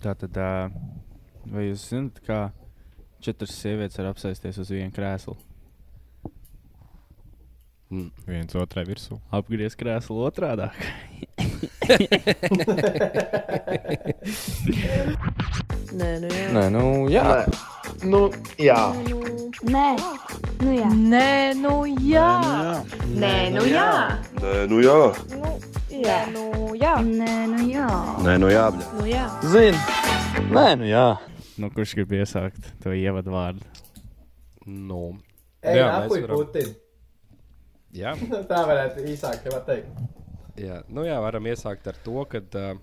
Tā tad, vai jūs zināt, kā četras sievietes var apsēsties uz vienu krēslu? Mm. Viens otrai virsū. Apgriezt krēslu otrādi. Nē, nu jā. Nē, nu, jā. Nu, jā. Nē, nu jā. Nē, nu jā. Nē, nu jā. Nē, nu jā. Jā, nu jā. Nē, nu jā. Nē, nu jā. bļa. Nu jā. Zini. Nē, nu jā. Nu, kurš grib iesākt to ievadu vārdu? Nu, Ej, Jā, mēs napuj varam. Putin. jā, Tā varētu īsāk tev teikt. jā. Nu, jā, varam iesākt ar to, ka uh,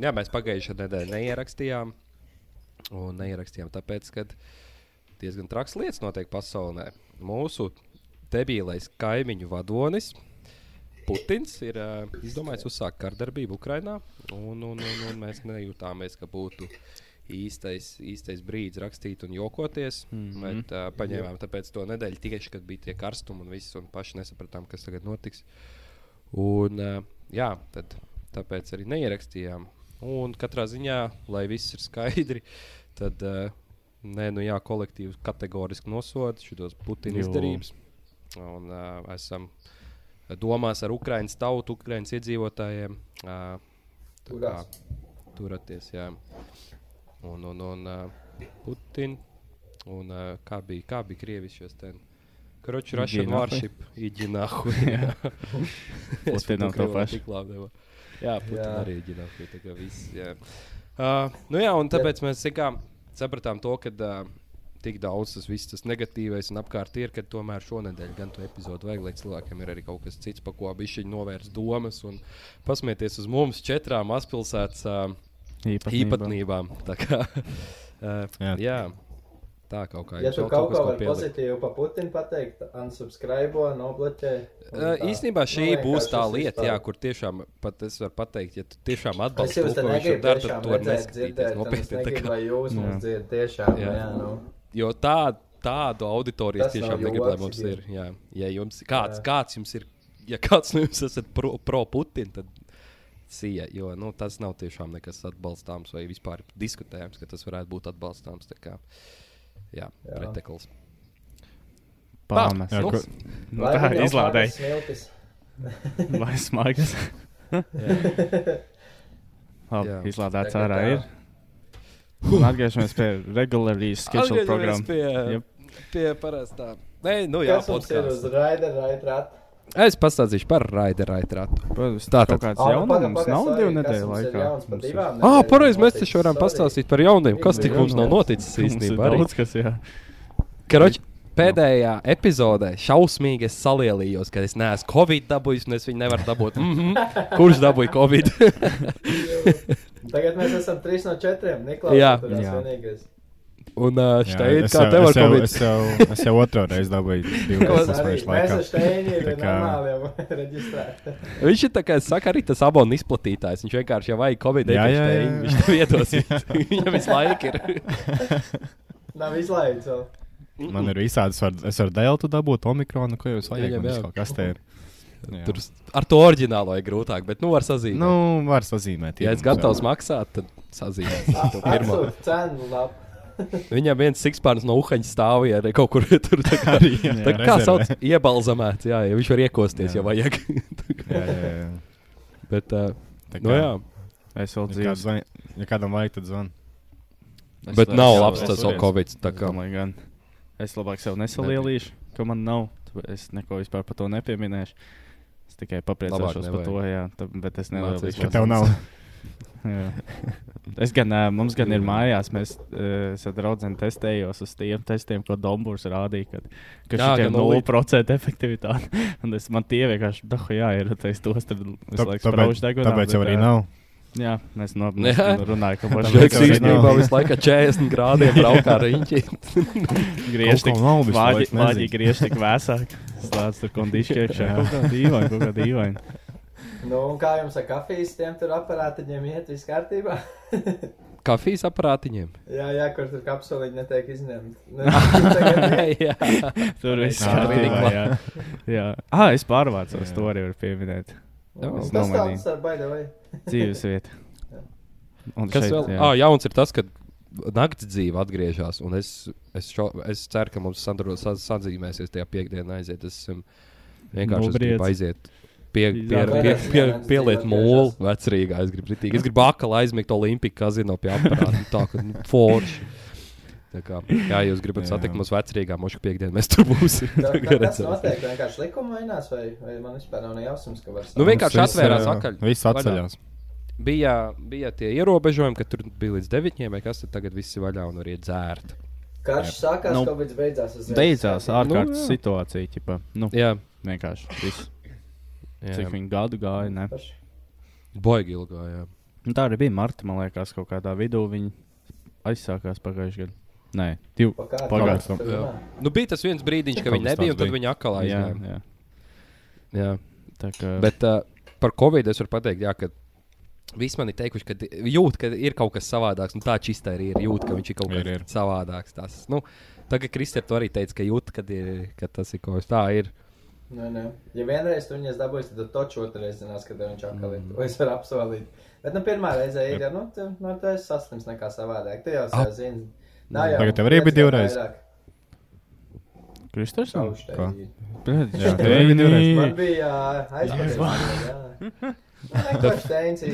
jā, mēs pagājušajā nedēļā neierakstījām. Un neierakstījām tāpēc, ka diezgan traks lietas notiek pasaulē. Mūsu debīlais kaimiņu vadonis. Putins ir uh, izdomājis uzsākt kardarbību Ukrajinā, un, un, un, un mēs nejūtāmies, ka būtu īstais, īstais brīdis rakstīt un jokoties. Mm. -hmm. Bet uh, paņēmām tāpēc to nedēļu tieši, kad bija tie karstumi un viss, un paši nesapratām, kas tagad notiks. Un, uh, jā, tad, tāpēc arī neierakstījām. Un katrā ziņā, lai viss ir skaidri, tad uh, nē, nu jā, kolektīvs kategoriski nosoda šos Putina izdarības. Un uh, esam domās ar Ukraiņas tautu, Ukraiņas iedzīvotājiem. Uh, tā kā. Turaties, jā. Un, un, un uh, Putin. Un uh, kā bija, kā bija Krievijas šos ten? Kroču Russian. Warship, Iģinahu. Putinam to pašu. Jā, Putin arī Iģinahu. Tā kā viss, jā. Uh, nu jā, un tāpēc mēs kā, sapratām to, ka uh, tik daudz tas viss tas negatīvais un apkārt ir, ka tomēr šonadēļ gan to epizodu vajag, lai cilvēkiem ir arī kaut kas cits, pa ko viņš novērst domas un pasmieties uz mums četrām mazpilsētas uh, īpatnībām. Tā kā, uh, jā. Jā. tā kaut kā Ja jums tu kaut kas, ko vari pozitīvu pa Putinu pateikt, unsubscribe, nobloķē. un Uh, īstenībā šī Nu, būs tā lieta, jā, kur tiešām pat es varu pateikt, ja tu tiešām atbalsti to, ko viņš dara, tiešām tad redzēt, neskatīties nopietni. lai jūs mums dzirdat tiešām. Jā. Jā, nu. Jo tā, tādu auditoriju tiešām negribu, lai mums ja. ir. Jā. Ja jums, kāds, Jā. kāds jums ir, ja kāds no jums esat pro, pro tad sija, jo nu, tas nav tiešām nekas atbalstāms vai vispār diskutējams, ka tas varētu būt atbalstāms. tā kā, Jā, Jā. pretekls. Pāmas. Jā, Nu, ko- Nu, Lai tā izlādēja. Vai smagas? Labi, izlādēts ārā ir. Un atgriežamies pie regulārijas schedule programmas. pie, Jep. pie parastā. Nē, nu jā, podkāsts. raida, raida rata? Es pastāstīšu par raidu, raidu ratu. Protams, Tā tad. kaut kāds Ā, paga, jaunums paga, nav divu nedēļu laikā. divām Ah, pareizi, mēs taču varam pastāstīt par jauniem. Kas tik mums nav noticis īstenībā? arī? daudz, kas jā. Karoči, pēdējā epizodē šausmīgi es salielījos, ka es neesmu Covid dabūjis, un es viņu nevaru dabūt. Mm -hmm. Kurš dabūja Covid? Tagad mēs esam trīs no četriem. Niklaus, Jā. esi Jā. vienīgais. un uh, es kā jau- tev ar es jau- Covid? Es jau, es jau otro reizi dabūju divas mēs laikā. ir kā-. Viņš ir tā kā saka, arī tas abonu izplatītājs. Viņš vienkārši jau vajag Covid. Jā, jā, jā. Viņš tev iedos. Viņam visu laiku ir. Nav izlaists vēl. Man ir visādas, var, es varu deltu dabūt, omikronu, ko jūs vajag. Man jā. viss kaut kas te ir. Jā. Tur ar to oriģinālo ir grūtāk, bet nu var sazīmēt. Nu, var sazīmēt. ja es gatavs maksāt, tad sazīmēsim to pirmo. Cenu labu. Viņam viens sikspārns no uhaņa stāvja arī kaut kur tur. Tā kā, Arī, jā, tā kā rezervē. sauc, iebalzamēts, jā, ja viņš var iekosties, Jā. ja vajag. Jā, jā, jā. bet, uh, Tā nu kā, jā, Es vēl Ja, dzīvoju. zvan, ja kādam vajag, tad zvan. bet nav labs tas vēl Covid. tā kā. gan. Es labāk sev nesalielīšu, ka man nav. Es neko vispār par to nepieminēšu. Es tikai papriecāšos par to, jā, tā, bet es. Mācīsies. Ka tev nav. Jā. Es gan, mums gan ir mājās, mēs es ar draugiem testējos uz tiem testiem, ko Dombūrs rādīja, kad, ka šī ir ka nulli. 0% efektivitāte. Un es, man tie vienkārši, dahu, jā, ir tas tos, tad visu Tā- laiku Tāpēc, sprauž degunā. tāpēc jau arī nav. Jā, mēs no, Jā. mēs runājam, ka jau arī īstenībā visu laiku ar 40 grādiem braukā ar riņķi. griež tik vāģi, vāģi griež tik vēsāk. Slēdz tur kondišķi iekšā. Kaut kā dīvaini, kaut kā dīvaini. Nu, un kā jums ar kafijas tiem tur aparātiņiem iet viss kārtībā? Kafijas aparātiņiem. jā, jā, kur tur kapsuliņi netiek izņemti. Nu, tagad ir. Jā. Tur viss Jā, kārtībā. Jā, jā. Ah, es pārvācos, to arī varu pieminēt. Nomainīju. tāds ar baidē vai? Dzīves vieta. Un Kas šeit, vēl? jā. Jā, ah, jauns ir tas, ka naktas dzīve atgriežas. Un es, es, šo, es ceru, ka mums sadzīmēsies tajā piekdienā aiziet. Es um, vienkārši es gribu aiziet. Pie, pie, pie, pie, pieliet mūlu vecrīgā. Es gribu, ritīgi. es gribu akli aizmigt Olimpiju kazino pie. Nu, Tā kā nu, forši. Tā kā, jā, jūs gribat Jā. satikt mums vecrīgā, mošu piekdienā mēs tur būsim. Tā, Tā tas notiek vienkārši likuma mainās, vai, vai man vispār nav nejausmas, ka var Nu, vienkārši Mums viss, atvērās jā, akaļ. Viss atceļās. Bija, bija tie ierobežojumi, ka tur bija līdz 9, vai kas tur tagad viss ir vaļā un var iet dzērt. Karš sākās, Nu, nu, Covid beidzās. Beidzās ārkārtas Nu, jā. situācija. Ķipa. Nu, Jā, vienkārši viss. jā. Cik viņi gadu gāja. Ne? Baigi ilgā, jā. Un tā arī bija Marta, man liekas, kaut kādā vidū viņi aizsākās pagājušajā gadā. Nē, divi. Pa kā- Pagājušajā. Tu Jā. domā? Nu, bija tas viens brīdiņš, ka Kaut viņi nebija, tāds un tad viņi atkal Jā, aizgāja. jā. Jā. Tā kā, Bet uh, par Covid es varu pateikt, jā, ka visi man ir teikuši, ka jūt, ka ir kaut kas savādāks. Un tā čistā arī ir. Jūt, ka viņš ir kaut Ir, kas ir. savādāks. Tas, nu, tagad Kristēns arī teica, ka jūt, kad ir, ka tas ir kaut kas tā ir. Nē, nē. Ja vienreiz tu viņas dabūsi, tad taču otrreiz zinās, kad viņš atkal ir. To es varu apsolīt. Bet, nu, pirmā reize ir, ja, nu, tu, nu, tu esi saslims nekā savādāk. Tu jau zini. Nav jau Tagad tev arī bija divreiz? vairāk. Kristers? Šauštēji. Jā, Man bija aizpildījums.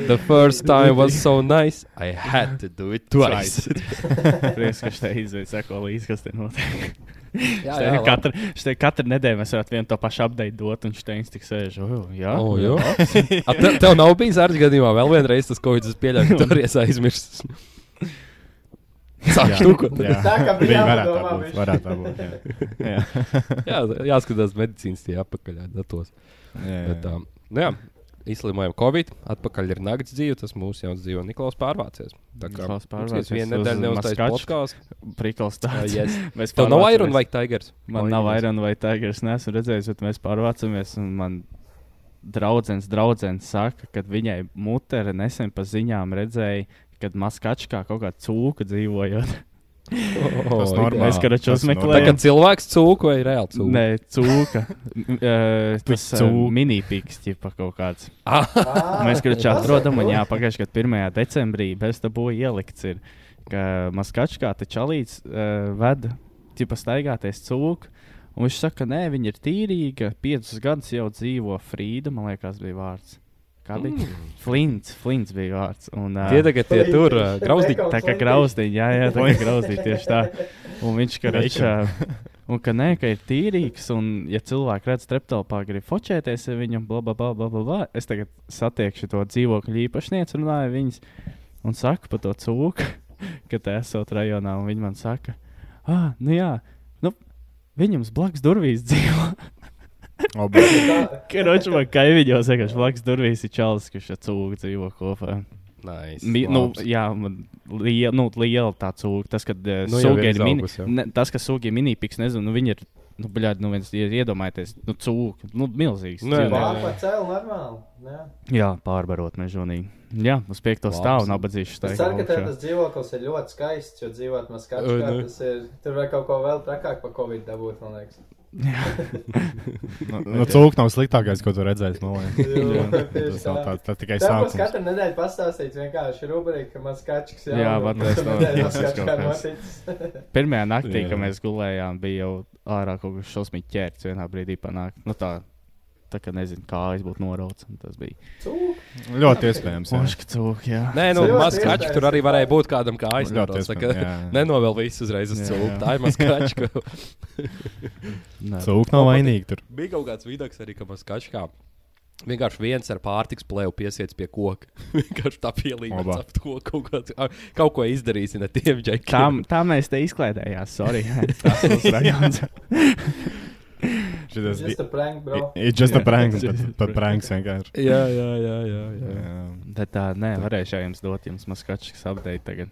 The first time was so nice, I had to do it twice. Prieks, ka šeit izvēlēt, seko līdzi, kas te notiek. jā, Šeit katru, katru nedēļu mēs varētu vienu to pašu update dot, un šeit tik sēž. Oh, jā, Oh, jā. A, te, tev nav bijis ar gadījumā vēl vienreiz tas, ko es pieļauju, ka tu arī esi aizmirsis. Sāk štukot. Jā, Tā kā bija varētu tā būt. Varētu tā būt. jā. Jā. Jā, jāskatās medicīnas tie apakaļ datos. Jā, Bet, jā. um, nu jā, izslimojam Covid, atpakaļ ir nakts dzīve, tas mūsu jauns dzīvo Niklaus pārvācies. Tā kā Niklaus pārvācies vienu nedēļu neuztais podkāsts. Prikals Uh, tāds. yes. Mēs Tev nav. Iron vai Tigers? Man nav Iron vai Tigers, neesmu redzējis, bet mēs pārvācamies. un Man draudzens, draudzens saka, ka viņai mutere nesen pa ziņām redzēja, kad maskačkā kaut kā cūka dzīvojot. Oh, Tas normāli. Mēs karaču Tas Tā kā cilvēks cūku vai reāli cūku? Nē, cūka. uh, tas cūka. uh, mini-piks, tipa kaut kāds. Ah, Mēs ir atrodam, un jā, pagājušajā gadā 1. decembrī bez dabū ielikts ir, ka maskačkā te čalīts uh, veda, tipa staigāties cūku. Un viņš saka, ka nē, viņa ir tīrīga, piecus gadus jau dzīvo Frīda, man liekas, bija vārds. Kā bija? Mm. Flints, Flints bija vārds. Un, uh, tie tagad tie tur uh, grauzdīgi. Veikals Tā kā grauzdiņa, jā, jā, tā kā grauzdiņa tieši tā. Un viņš ka rečā, un ka nē, ka ir tīrīgs, un ja cilvēki redz treptelpā, grib fočēties ar viņu, bla, bla, bla, bla, bla, bla. Es tagad satiekšu to dzīvokļu īpašnieci, runāju viņas, un saku par to cūku, ka te esot rajonā, un viņi man saka, ah, nu jā, nu, viņam blakus durvīs dzīvo. Karoči, man kaimiņos vienkārši blakus durvīs ir čalis, kurš ar cūku dzīvo kopā. Nice. Mi, nu, jā, man liela, nu, liela tā cūka. Tas, kad uh, Nu, suga ir mini, tas, ka suga ir mini-piks, nezinu, nu, viņi ir, nu, bļādi, nu, viens ir iedomājieties, nu, cūka, nu, milzīgs. Nē, dzīvnieks. nē. Pārpa cēl normāli. Jā. Jā, pārbarot mežonīgi. Jā, uz piekto stāvu nabadzīšu. Es ceru, ka tas dzīvoklis ir ļoti skaists, jo dzīvot Oi, maskačkā, nu. tas ir, tur var kaut ko vēl trakāk pa Covid dabūt, man liekas. Nu, nu, cūka nav sliktākais, ko tu redzēsi. No, Jā, tas, tā. tā, tikai Tā būs sākums. katru nedēļu pastāstīts vienkārši rubrika, ka maskačks jau Jā, kas. noticis. Pirmajā naktī, Jā. kad mēs gulējām, bija jau ārā kaut kas šausmīgi ķērts vienā brīdī panākt. Nu, tā, tā kā nezinu, kā aizbūt norauts. un Tas bija Cūk. Ļoti iespējams. Moška cūka, jā. Nē, nu, maz kaķi tur arī varēja būt kādam kā aizsmeļot. iespējams. jā. Nenovēl visu uzreiz uz cūku. Tā ir maz kaķa. Nē. Cūka nav vainīga tur. Bija kaut kāds vidaks arī, ka maz kaķa. Vienkārši viens ar pārtiks plēvu piesiets pie koka. Vienkārši tā pielīmēts Oba. ap to kaut, a, kaut ko izdarīsi ne tiem Tā, tā mēs te izklaidējām. Sorry. Tas ir rajons. Šitas Just a prank, bro. ir just a prank. Pat, pat pranks vienkārši. Jā, jā, jā. jā, jā. Jā. Bet tā, nē, varēšu jums dot jums maskačs update tagad.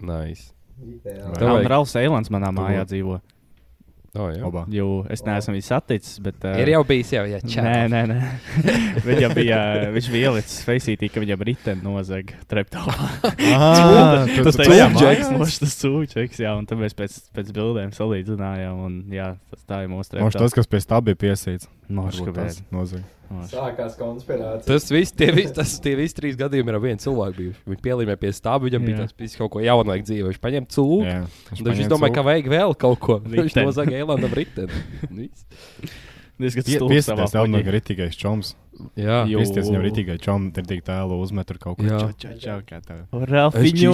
Nice. Vajag- Un Rauls Eilants manā mājā dzīvo. Oh, jā. Oba. Jo es neesmu viņu saticis, bet. Uh, Ir jau bijis jau, ja Nē, nē, nē. Viņam bija, viņš bija ielicis feisītī, ka viņam riteni nozaga treptelpā. Ah, Tas mājās? Mošs, tas cūčeks, jā, un tad mēs pēc, pēc bildēm salīdzinājām, un jā, tas tā ir mūsu Moš treptelpa. tas, kas pie tā bija piesīts. Mošs, Sākās konspirācija. Tas viss, tie visi, tas, tie visi trīs gadījumi ir ar vienu cilvēku. Bijuši. Viņi pielīmē pie stāba, viņam bija Jā. tas viss kaut ko jaunu vajag dzīvē. Viņš paņem cūku. Viņš, viņš domāja, ka vajag vēl kaut ko. Viņš Riteni. nozaga Elanam riteni. Piesties tev no puņī. ritīgais čoms. Jā. Piesties viņam ritīgai čom, ir tik tēlu uzmet tur kaut ko. Jā. Čau, čau, kā tev. Ralfiņu.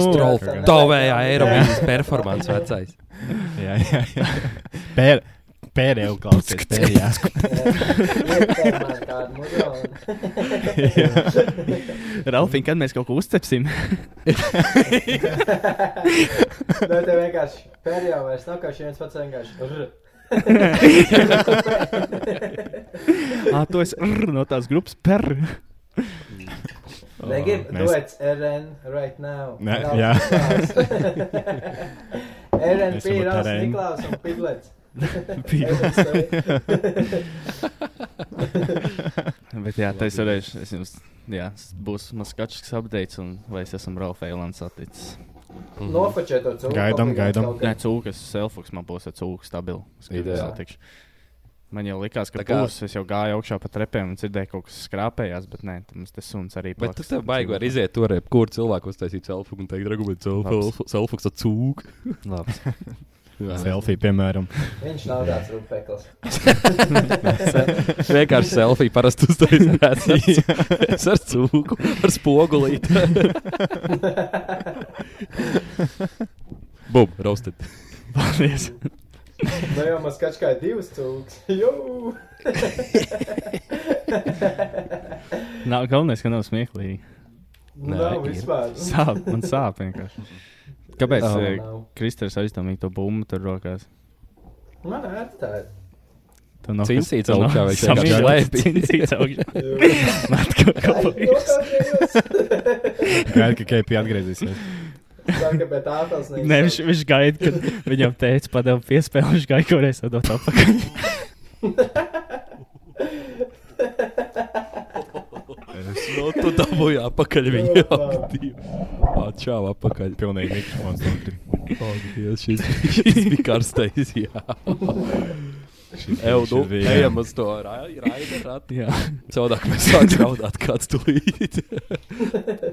Tavējā Eiropas performance vecais. Jā, jā, jā. Pērēju klausies. Muzonu. Ralfiņ, kad mēs kaut ko uzcepsim? Nē, tev vienkārši pēdējā vairs nav kā šī viens pats vienkārši. Ah, tu esi no tās grupas per. Negribu, mēs- duets RN right now. Ne, Ralfs jā. Niklaus. RN Mēs bija varam Rāls RN. Niklaus un Piglets. Bet jā, tā es varēšu. Es jums, jā, būs mans skačs updates, un vai es esmu Ralfa Eilants atticis. Nofočē to cūku. Gaidām, gaidām. Nē, cūkas, selfuks man būs ar cūku stabilu. Ideāli. Man jau likās, ka Tā kā- būs. Es jau gāju augšā pa trepēm un dzirdēju, ka kaut kas skrāpējās, bet nē, tam tas suns arī Bet paliks. tas tev baigi var iziet tur, kur cilvēku uztaisīt selfu un teikt, regulēt selfu ar cūku. Selfie, piemēram. Viņš nav tāds rūpeklis. Vienkārši selfiju parasti uztaisīt. Es ar cūku, ar spogulīti. Bum, roasted. Paldies. Nu jau man skats kā divas cūkas. Jū! Nav galvenais, ka nav smieklīgi. Nē, Nav vispār. Sāp, man sāp vienkārši. Kāpēc Oh. Kristers aizdomīgi to bumbu tur rokās? Man ērti tā ir. Tu nav Cincīts tu nav augšā vai vienkārši samīļots slēpj? Cincīts augšā. Man kaut Ai, palīdz. Gaid, ka Keipi atgriezīsies. Nē, viņš, viņš gaida, kad viņam teica, padeva piespēli, viņš gaida, ko reiz dot atpakaļ. Nu, tu dabūji apakaļ viņu. Ā, čau, apakaļ. Pilnīgi mikrofons Dievs, šis, šis bija karstais, jā. Eju, nu, ejam uz to. Jā. Savādāk mēs sāksim raudāt kāds tulīt.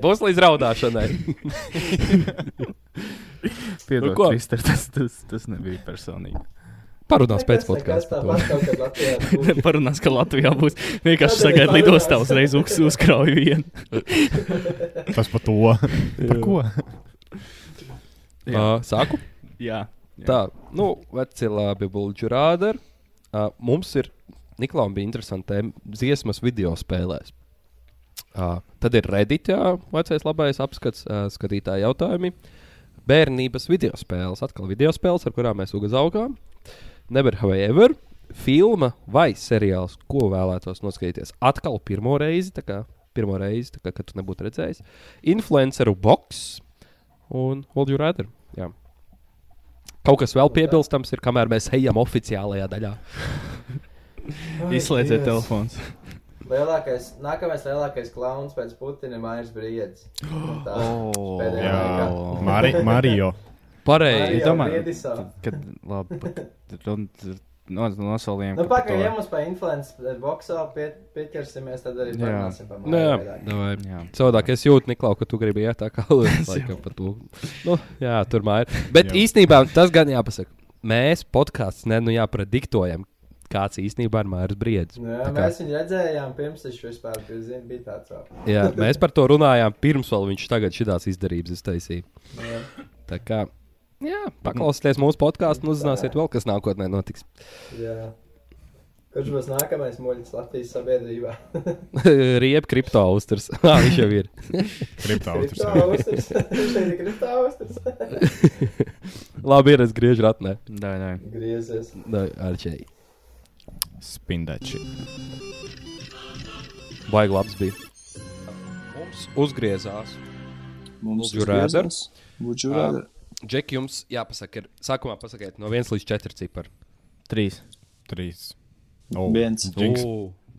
Būs līdz raudāšanai. Piedod, Nu? Krister, tas, tas, tas nebija personīgi. Parunās pēc būs. Parunās, ka Latvijā būs vienkārši sagaidīt lidostā uzreiz uz, uzkrauju vienu. Tas par to. Par ko? Uh, sāku? Jā. Tā, nu, veci labi, bulģu rādari. Uh, mums ir, Niklaus bija interesanti tēma dziesmas video spēlēs. Uh, tad ir Redditā vecais labais apskats, uh, skatītāji jautājumi. Bērnības video spēles, atkal video spēles, ar kurām mēs uzaugām. Never have I ever. Filma vai seriāls, ko vēlētos noskatīties atkal pirmo reizi, tā kā pirmo reizi, kā, kad tu nebūtu redzējis. Influenceru box un Hold Your Rather. Jā. Kaut kas vēl piebilstams ir, kamēr mēs ejam oficiālajā daļā. Izslēdziet telefons. Lielākais, nākamais lielākais klauns pēc Putina ir Mairs Briedis. Oh, Jā. Mari, Mario. Pareizi. Mario domā- Briedisā. Kad, labi, run- no, nosolījām. Nu, ka to- ja mums pa influencer boxā pie, pieķersimies, tad arī Jā. parunāsim par. Jā. Savādāk es jūtu, Niklau, ka tu gribi iet tā kā laikam par to. Nu, jā, tur māja. Bet Jā. īstenībā tas gan jāpasaka. Mēs podkāstus ne nu jāprediktojam, kāds īstenībā ir Mairs Briedis. Nu, jā, kā- mēs viņu redzējām pirms viņš vispār zin, bija tāds. Jā, mēs par to runājām pirms vēl viņš tagad šitās izdarības iztaisīja. Jā. Tā kā, jā, paklausieties mūsu podkāstu un uzzināsiet vēl, kas nākotnē notiks. Jā. Kurš būs nākamais muļķis Latvijas sabiedrībā? Riep kripto uzturs. Jā, viņš jau ir. Kriptoautors. Kriptoausters. Viņš ir kriptoausters. Labi, ir, es griežu ratnē. Dai, dai. Griezies. Ar čei. Spindači. Baigi labs bija. Mums uzgriezās. Mums you rather? uzgriezās. Džeki, jums jāpasaka, ir, sākumā pasakiet no 1 līdz 4 cipari. Trīs. Trīs. Oh, Viens. Jinx.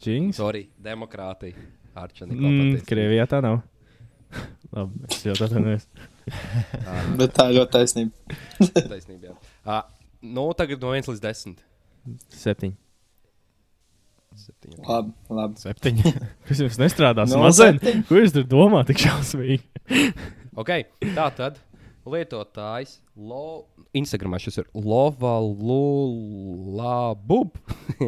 Džings. Sorry, demokrātija. Arča Mm. Krievijā tā nav. Labi, es jau tādu neesmu. Bet tā ir ļoti taisnība. Taisnība. jā. Uh, nu, tagad no 1 līdz 10. Septiņi. Septiņi. Labi, labi. Septiņi. Kas jums nestrādās? No ko jūs tur domājat? Tik šausmīgi. Ok, tā tad lietotājs. Lo... Instagramā šis ir Lovalulabub.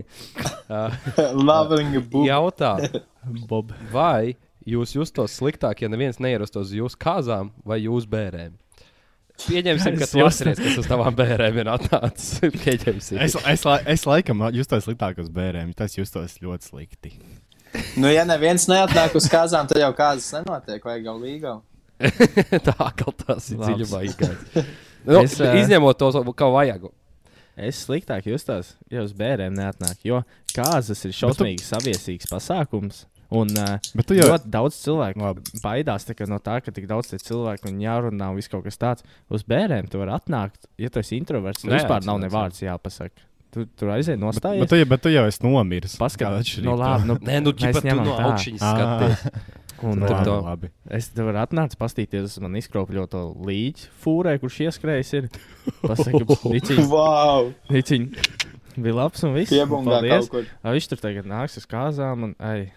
Būs. Jautā, Bob. vai jūs justos sliktāk, ja neviens neierastos uz jūsu kāzām vai jūsu bērniem? Pieņemsim, ka tu jūs- atceries, kas uz tavām bērniem ir atnācis. Pieņemsim. Es, es, es laikam justos sliktāk uz bērniem. Tas justos ļoti slikti. Nu, ja neviens neatnāk uz kāzām, tad jau kāzas nenotiek, vai jau līgā. tā kā tas ir dziļumā izgājis. Nu, Es, izņemot to, kā vajag. Es sliktāk justos, ja uz bērniem neatnāk, jo kāzas ir šausmīgi saviesīgs pasākums. Un uh, Bet tu jau ļoti daudz cilvēku Labi. baidās tā no tā, ka tik daudz cilvēku un jārunā un viss kaut kas tāds. Uz bērniem tu vari atnākt, ja tu esi introverts. Tev Nē, vispār nav ne vārds jāpasaka. Tu tur aizēji Bet, nostājies. bet, tu, jau- bet tu jau esi nomiris. Paskatās, no labi, nu, Nē, nu, ģipa, tu no augšas skaties. Un, Tur uh, to- labi. Es te varu atnākt, paskatīties uz manis izkropļoto līķi fūrē, kurš ieskrējis. Ir. Pasaka, Riciņ, Wow! Riciņ, bija labs un viss. Paldies. kaut kur. Viņš tur tagad nāks uz kāzām. Un, ai,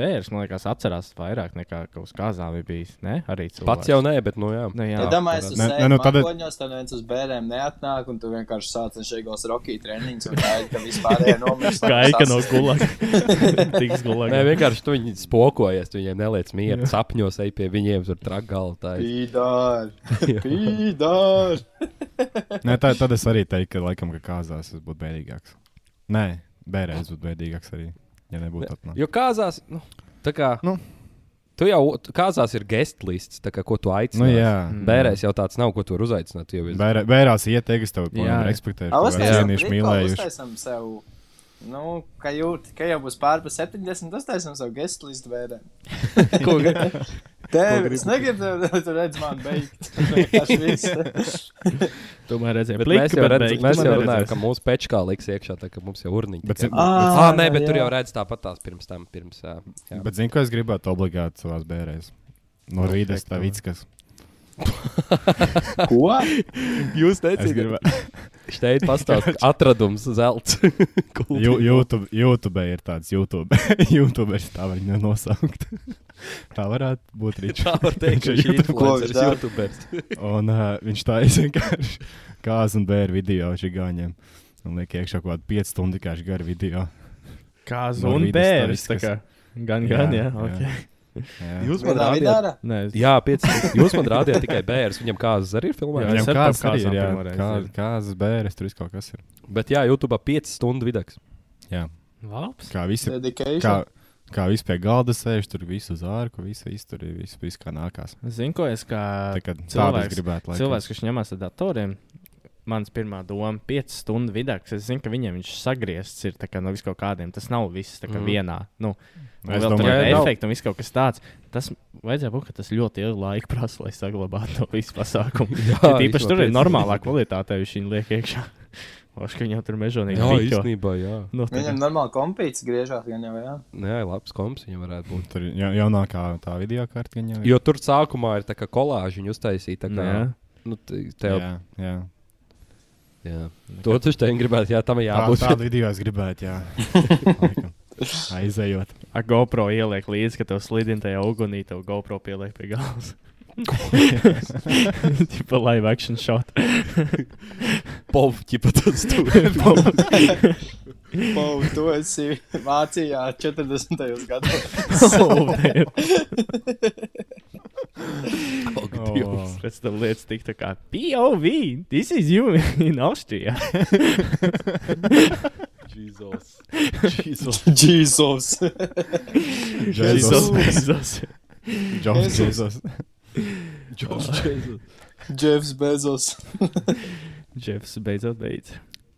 bērns, man liekas, atcerās vairāk nekā ka uz kāzām ir bijis. Ne? Arī cilvēks. Pats jau nē, bet nu jā. Nu, jā, Ja domāju, tu Ne- sēdi ne, nu tad- mākoņos, tad viens uz bērniem neatnāk, un tu vienkārši sāc un šeit rokkī treniņus, un gaidi, ka vispār ir nomiris. Gaika no gulaga. Tiks gulaga. Nē, vienkārši tu viņi spokojies, tu viņiem neliec mieru. Sapņos ej pie viņiem tur tragaltā. Pīdār! Pīdār! Nē, tā, tad es arī teiktu, ka laikam, ka kāzās es būtu bēdīgāks. Nē, bērēs būtu bēdīgāks arī, ja nebūtu atnācis. Jo kāzās, nu, tā kā. Nu. Tu jau kāzās ir guest lists, tā kā ko tu aicini. Nu, jā. Bērēs jau tāds nav, ko tu uzaicināt. Bērē, bērās ieteiks tev, respektēt, ko cienījuši, rituālu, mīlējuši. Nu, ka, jūt, ka jau būs pār pa 70, uztaisam sev guest listu bērēm. Tev, es negribu, tu redz man beigt. Tomēr redzēju, Bet mēs jau, redz, mēs jau runājam, ka mūsu pečkā liks iekšā, tā kā mums jau urniņi. Bet, zin- Ā, Ah, nē, bet tur jā. jau redz tāpat tās pirms tam. Pirms, jā, bet zini, ko es gribētu obligāti savās bērēs? No Nu, Rīgas teikt, tā Vickas. Ko? Jūs teicat, gribētu. Šeit pastāv atradums zelts. Jū- YouTube, YouTube ir tāds YouTube, YouTuberis, tā var viņu nosaukt. tā varētu būt Ričs. Tā var teikt, ka Viņš šī ir YouTube- dara? YouTubers. Un uh, viņš tā vienkārši kāzu un bērnu video žigāņiem. Un liek iekšā kaut kādu 5 stundu garu video. Kāzu No un bērns. tā tā kā. Gan, Jā, gan, jā. jā. Okay. Jā. Jūs man rādījāt? Nē, jā, pieci. Jūs man rādījāt tikai bērns. Viņam kāzas arī ir Jā, filmēts. es Viņam kāzas arī ir, jā, kā, kāzas bērns, tur viss kaut kas ir. Bet jā, YouTube 5 stundu videks. Jā. Labs. Kā visi, kā, Dedication. kā visi pie galda sēž, tur visu uz ārku, visu, visu tur ir, visu, visu kā nākās. Zinu, ko es kā kā cilvēks- gribētu, lai cilvēks, kurš ņemās ar datoriem. Mans pirmā doma - 5 stundu vidēks. Es zinu, ka viņiem viņš sagriezts ir tā kā no viskaut kādiem. Tas nav viss tā kā mm. vienā. Nu, Es domāju, ka jā, nav. efekts un viss kaut kas tāds. Tas vajadzēja būt, ka tas ļoti ilgu laiku prasa, lai saglabātu to visu pasākumu. Jā, Ja Tīpaši tur ir normālā kvalitāte, viņš viņu liek iekšā. Oš, ka viņam tur mežonīgi Jā, piķo. īstenībā, jā. Nu, tā Viņam normāli kompīts griežās, gan jau, jā. Jā, labs komps viņam varētu būt. Tur ir ja- jaunākā tā video kārta, gan jau ir. Jo tur sākumā ir tā kā kolāža viņa uztaisīta. tā Nu, kā, jā. Nu, te- tev, Jā, jā. Jā. To tu šeit gribētu, jā, tam ir Tā, jābūt. tādu video es gribētu, jā. Aizejot. Ar GoPro ieliek līdzi, ka tev slidina tajā ugunī, tev GoPro pieliek pie galvas. Tipa live action shot. Pov, ķipa tas tur. Pau, tu esi Vācijā 40. gados. oh, damn. Oh. Pēc tam lietas tik tā kā POV. This is you in Austria. Jesus. Jesus. Jesus. Jēzus. Jesus. Džons Jēzus. Jēzus. Jesus. Jeffs Bezos. Jeffs beidzot beidz.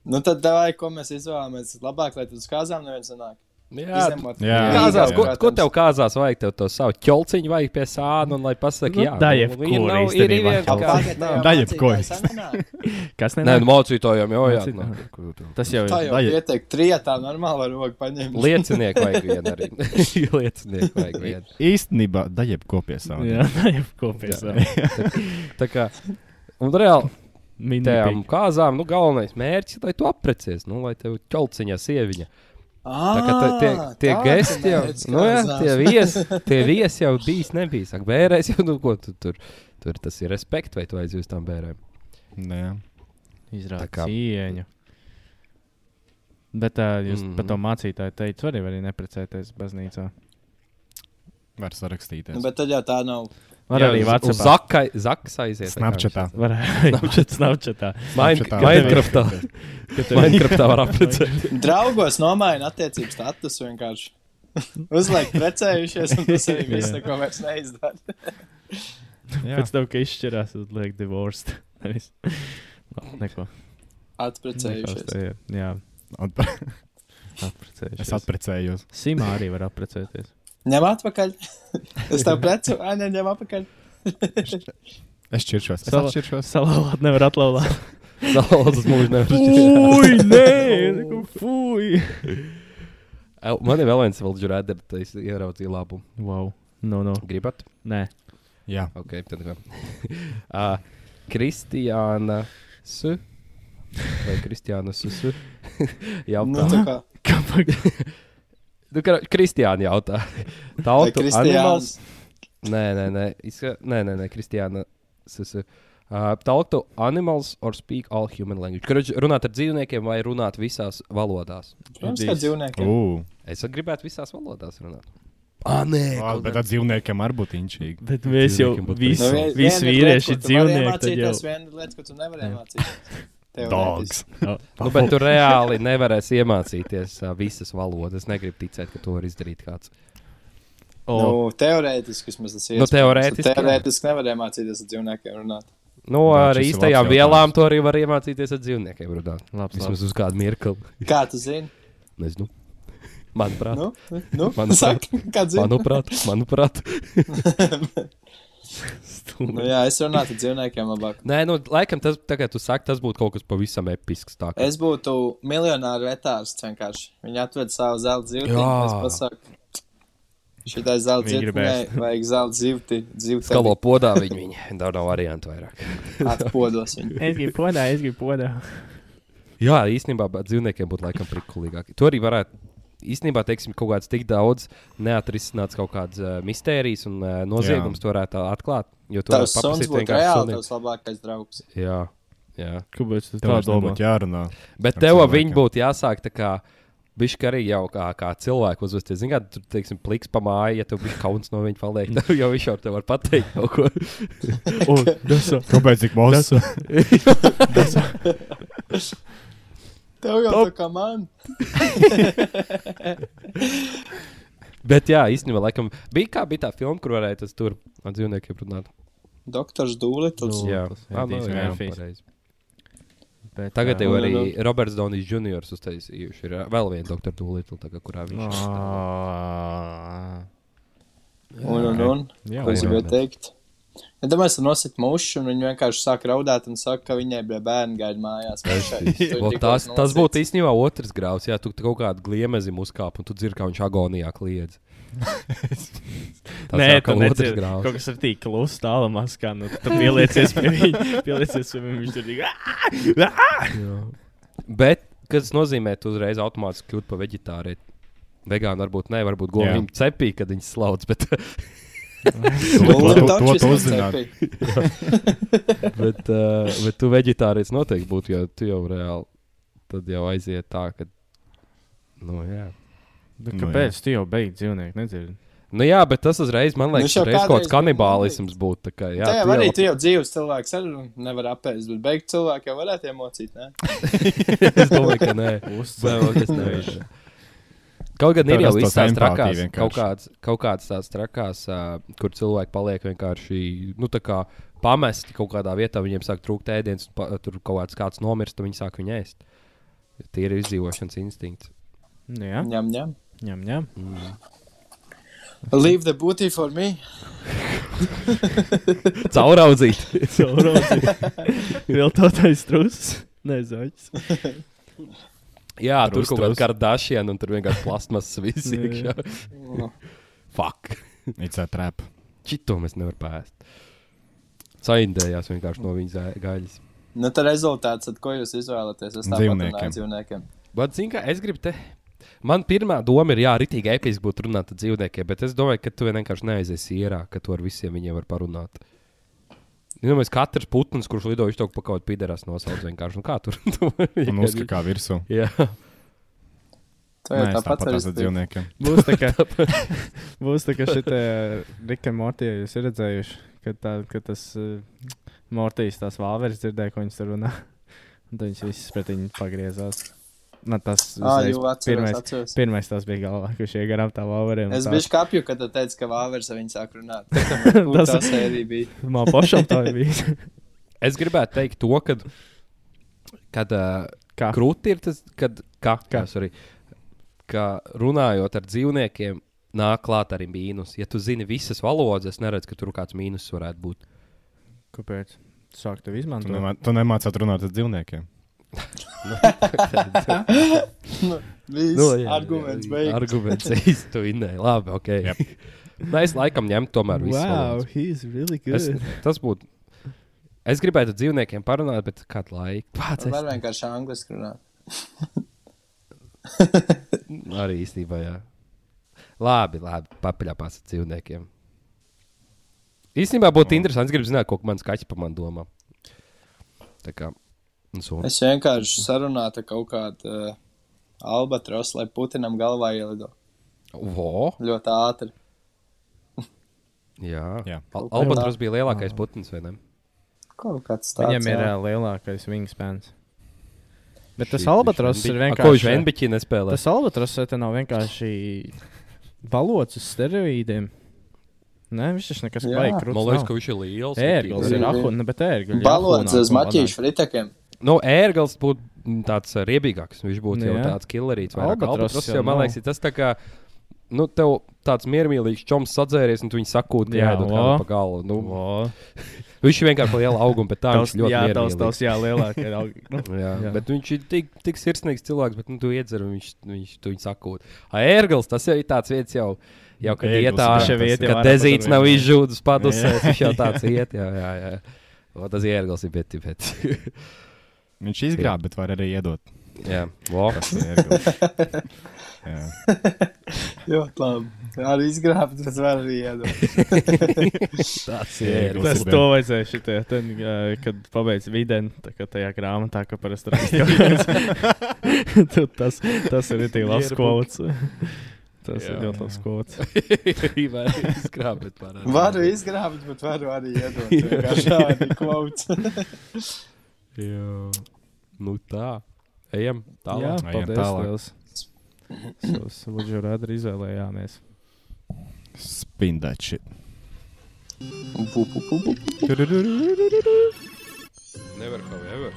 Nu tad, davai, ko mēs izvēlamies? Labāk, lai tu uz kāzām neviens sanāk. Jā, Izņemot jā. Kāzās, Rīgā, ko, ko protams. tev kāzās vajag? Tev to savu ķolciņu vajag pie sāna un lai pasaka, Nu, jā. da nu, ir īstenībā. viena Kaut kā- kā tajā Da jebko. mācītājs sanāk. Kas Nē, nenāk? nu mācītājiem jau jā. Mācītājiem. nu, Tas jau Tā ir. jau Da- pietiek, trijotā normāli var roku paņemt. Liecinieku vajag vienu arī. Liecinieku vajag vienu. Īstenībā, da jebko pie savām. Jā, tā jau kopies. Tā kā, un reāli, tajām Minētām. kāzām, nu, galvenais mērķis, lai tu aprecies, nu, lai tev ķolciņā sieviņa. Tā kā tā- tie, tie gesti jau, nu, jā, tie viesi, tie viesi jau bijis, nebija. Saka, bērēs jau, nu, ko tu tur, tur tas ir respekt, vai tu aizjūti tām bērēm. Nē, Izrāda Tā kā- cieņu. Bet uh, jūs mm. -hmm. par to mācītāju teicat, arī, arī neprecēties baznīcā. var sarakstīties. Nu, bet tad jau tā nav. Var Jā, arī Vācijā. Zakai, Zakas aiziet. Snapchatā. Var arī Snapchatā. Snapchatā. Minecraftā. Minecraftā var apprecēt. Draugos nomaina attiecības status vienkārši. Uzliek precējušies, un tas arī viss Jā. neko vairs neizdara. Jā. Pēc tam, ka izšķirās, tad liek divorced. Neko. Atprecējušies. Nekā, Jā, Atpre- apprecējušies. Es atprecējos. Simā arī var apprecēties. Ņem atpakaļ. Es tev precu, ai, ne, ņem atpakaļ. Es šķiršos. Es atšķiršos. Salauzāt nevar atlauzāt. Zalozas mūžs nevar Ui, nē, fuj! Man ir vēl viens vēl žurēder, tad es ieraudzīju labumu. Wow, no, no. Gribat? Nē, Jā, Ok, tad kā. uh, Kristiāna Su. Vai Kristiāna Su? Jā, Nu, tā kā. kāpēc? Nu, ka Kristiāna jautā. Tautu animals. Nē, nē, nē, Izska... nē, nē, nē Kristiāna. Uh, talk to animals or speak all human language. Kurš runāt ar dzīvniekiem vai runāt visās valodās? Protams, kā dzīvniekiem. Ugh. Es gribētu visās valodās runāt. Ah, nē, Labi, bet tad dzīvniekiem arī būtu inčīgi. Bet mēs jau visi, Nu, visi vīrieši vari dzīvnieki. Tad jau iemācīties, Viena lieta, ko tu nevari Jā. Dogs. Nu, bet tu reāli nevarēsi iemācīties uh, visas valodas. Es negribu ticēt, ka to var izdarīt kāds. O, Nu, teorētiski tas ir. Nu, teorētiski. Teorētiski nevar iemācīties ar dzīvniekiem runāt. Nu, Jā, ar īstajām vielām to arī var iemācīties ar dzīvniekiem. Runāt. labs, Vismaz labs. uz kādu mirkli. Kā tu zini? Nezinu. Manuprāt, Nu, nu, Manuprāt. saka, manuprāt, manuprāt. Nu, jā, es runātu ar dzīvniekiem labāk. Nē, nu, laikam tas, kā tu saki, tas būtu kaut kas pavisam episks. Tā, kā. Es būtu miljonāru vetārsts vienkārši. Viņi atved savu zelta zivti. Jā. Es pasaku, šitai zelta nē, vajag zelta zivti. Zivti Skalo podā viņi, viņi. Daudz nav variantu vairāk. atpodos viņu. Es gribu podā, es gribu podā. Jā, īstenībā dzīvniekiem būtu laikam prikulīgāk. To arī varētu. Īstenībā, teiksim, kaut kāds tik daudz neatrisināts kaut kādas uh, mistērijas un uh, noziegums to varētu atklāt. Jo tu Tavs varētu suns paprasīt būtu vienkārši tavs labākais draugs. Jā, jā. Kāpēc tas Tev tā domā? jārunā. Bet tev viņi būtu jāsāk tā kā. Bišķi arī jau kā, kā cilvēku uzvesties. Zinām, kā tur, teiksim, pliks pa māju, ja tev bija kauns no viņa paliek. Tad jau viņš jau te var pateikt kaut ko. Tas ir. Kāpēc tik maz? Tev jau tā kā man. Bet, jā, īstenībā, laikam, bija kā bija tā filma, kur varēja tas tur ar dzīvniekiem runāt. Doktors Dūlitls. Nu, jā, tas ah, nu, jā, Murphys. pareizi. Bet, Tagad jau nu, arī nu. Roberts Donijs Juniors uztaisījuši. Ir vēl viena doktora kā kurā viņš ir. ā, Un, un, un. Jā, Ko es gribēju teikt? Ja domāju, ka nosit mušu, un viņi vienkārši sāk raudāt un saka, ka viņai bija bērni gaida mājās. Tas, tas būtu īstenībā otrs grāvs. Jā, tu kaut kādu gliemezi uzkāp un tu dzirdi, kā viņš agonijā kliedz. Tas Nē, kā ir otrs grāvs. kaut kas ar tīk klusu tālumā skan. Nu, tad pieliecies pie viņa. Pieliecies pie viņa. Viņš tur ir. Bet, kas tas nozīmē, tu uzreiz automātiski kļūsi par veģetārieti. Vegāni varbūt ne, varbūt govīm cepī, kad viņas slauc, bet, To- to- to uzzināt. bet, uh, bet tu veģetārietis noteikti būtu, jo tu jau reāli tad jau aiziet tā, ka. Nu, jā. Bet Nu, Kāpēc tu jau beigti dzīvnieku? Nedzirdi. Nu, jā, bet tas uzreiz, man liekas, Viņš jau nu, kaut kādreiz kāds kanibālisms būtu. tā Kā, jā, Jā, jā tu arī jau- tu jau dzīves cilvēks arī nevar apēst, bet beigt cilvēku jau varētu iemocīt, es domāju, ka nē. Uzcēlot, es nevaru. Kaut gan ir jau empātija trakās, vienkārši. kaut kāds, kaut kāds tās trakās, uh, kur cilvēki paliek vienkārši, nu, tā kā pamesti kaut kādā vietā, viņiem sāk trūkt ēdienas, un pa, tur kaut kāds kāds nomirst, un viņi sāk viņu ēst. Tie ir izdzīvošanas instinkts. Nu, jā, Ņem, ņem. ņem, ņem. Mm. Leave the booty for me. Cauraudzīt. Cauraudzīt. Vēl tātais trūcis. Nezaļs. Jā, tur kaut kāda trus. kardašiena, un tur vienkārši plasmas viss iekšā. Fuck. It's a trap. Čito mēs nevaram pēst. Saindējās vienkārši no viņas gaļas. Nu, tad rezultāts, tad ko jūs izvēlaties? Es tāpat Dzīvniekiem. runāju dzīvniekiem. Bet, zini, kā es gribu te. Man pirmā doma ir, jā, ritīgi episki būtu runāt ar dzīvniekiem, bet es domāju, ka tu vienkārši neaiziesi ierā, ka tu ar visiem viņiem var parunāt. Nu, mēs katrs putns, kurš lido, viņš to pa kaut piderās nosauc vienkārši. Un kā tur? Un uzkakā virsū. Jā. Tā ir tāpat arī ar dzīvniekiem. Būs tā kā, būs tā kā šitie Rika un Mortija, jūs esat redzējuši, ka, tā, ka tas uh, Mortijas tās vāveres dzirdēja, ko viņas tur runā. Un tad viņas visas pret viņu pagriezās. Nu, tas Ah, uzreiz jau atceros, pirmais, atceros. pirmais tas bija galvā, ka šie garām tā vāveriem. Es biju kapju, kad tu teici, ka vāveres ar viņu sāk runāt. Tas- Tas sērija bija. Man pašam tā bija. Es gribētu teikt to, kad, kad uh, krūti ir tas, kad, kā, Kā? Sorry, ka runājot ar dzīvniekiem, nāk klāt arī mīnus. Ja tu zini visas valodas, es neredzu, ka tur kāds mīnus varētu būt. Kāpēc? Sāk tev Tu, izmantot. nemā, tu nemācāt runāt ar dzīvniekiem. Viss Nu, jā, arguments jā, beigts. Arguments īstenībā. Labi, ok. Yep. Nē, es laikam ņemtu tomēr visu. Wow, he's really good. Es, tas būtu. Es gribētu dzīvniekiem parunāt, bet kādu laiku. Pats Var es vienkārši angliski runāt. arī īstenībā, jā. Labi, labi, papiļāpās ar dzīvniekiem. Īstenībā būtu interesanti. Es gribu zināt, ko mans kaķis par mani domā. Tā kā. Es vienkārši sarunātu kaut kādu uh, albatrosu, lai Putinam galvā ielido. Vo, Ļoti ātri. jā. Jā. Al Albatros bija lielākais putns, vai ne? Kaut kāds tāds. Viņam ir jā. uh, lielākais wingspans. Bet tas albatros ir A, Ko viņš vienkārši. Enbiķī nespēlē? Tas albatros te nav vienkārši balots uz steroīdiem. Nē, viņš taču nekas Jā. baigs. Man liekas, ka viņš ir liels. ērglis ir Jā. ahuna, bet ērglis. Balots uz maķīšu fritakiem. Nu, ērglis būtu tāds uh, riebīgāks. Viņš būtu jau Jā. tāds killerīts. Albatros jau jau, man nav. liekas, ir tas tā kā. Nu, tev tāds miermīlīgs čoms sadzēries, un tu viņu sakūti, ka Jā, jāiedod vo. kādam pa galvu. Nu, viņš ir vienkārši liela auguma, bet tā viņš ļoti jā, tavs, tavs, jā, lielākais. aug- Nu, Jā, Jā. Bet viņš ir tik, tik sirsnīgs cilvēks, bet nu, tu iedzer, viņš, viņš tu viņu sakot. Ērgls, tas jau ir tāds vietas jau. Jau kad iet ir jau kad ārā dezīts nav izžūdus padusēs, viņš jau tāds iet. Jā, jā, jā. O, tas ir ērglis, ir bet, bet. Viņš izgrāba, bet var arī iedot. jā. Tas. Jā. Ļoti labi. Arī izgrābt, bet var arī iedot. Tas ir to vajadzēja šitie, ten, kad pabeidz videni, tā kā tajā grāmatā, ka parasti raksta. Tu- tas, tas ir tik labs kods. Tas Jā. ir ļoti labs kods. Var izgrābt, bet. Varu izgrābt, bet varu arī iedot. Vienkārši Šādi kvauts. Jā. Nu tā. Ejam Jā, tālāk. Ejam paldies. tālāk. liels. You rather izvēlējāmies. Spin that shit. Never however.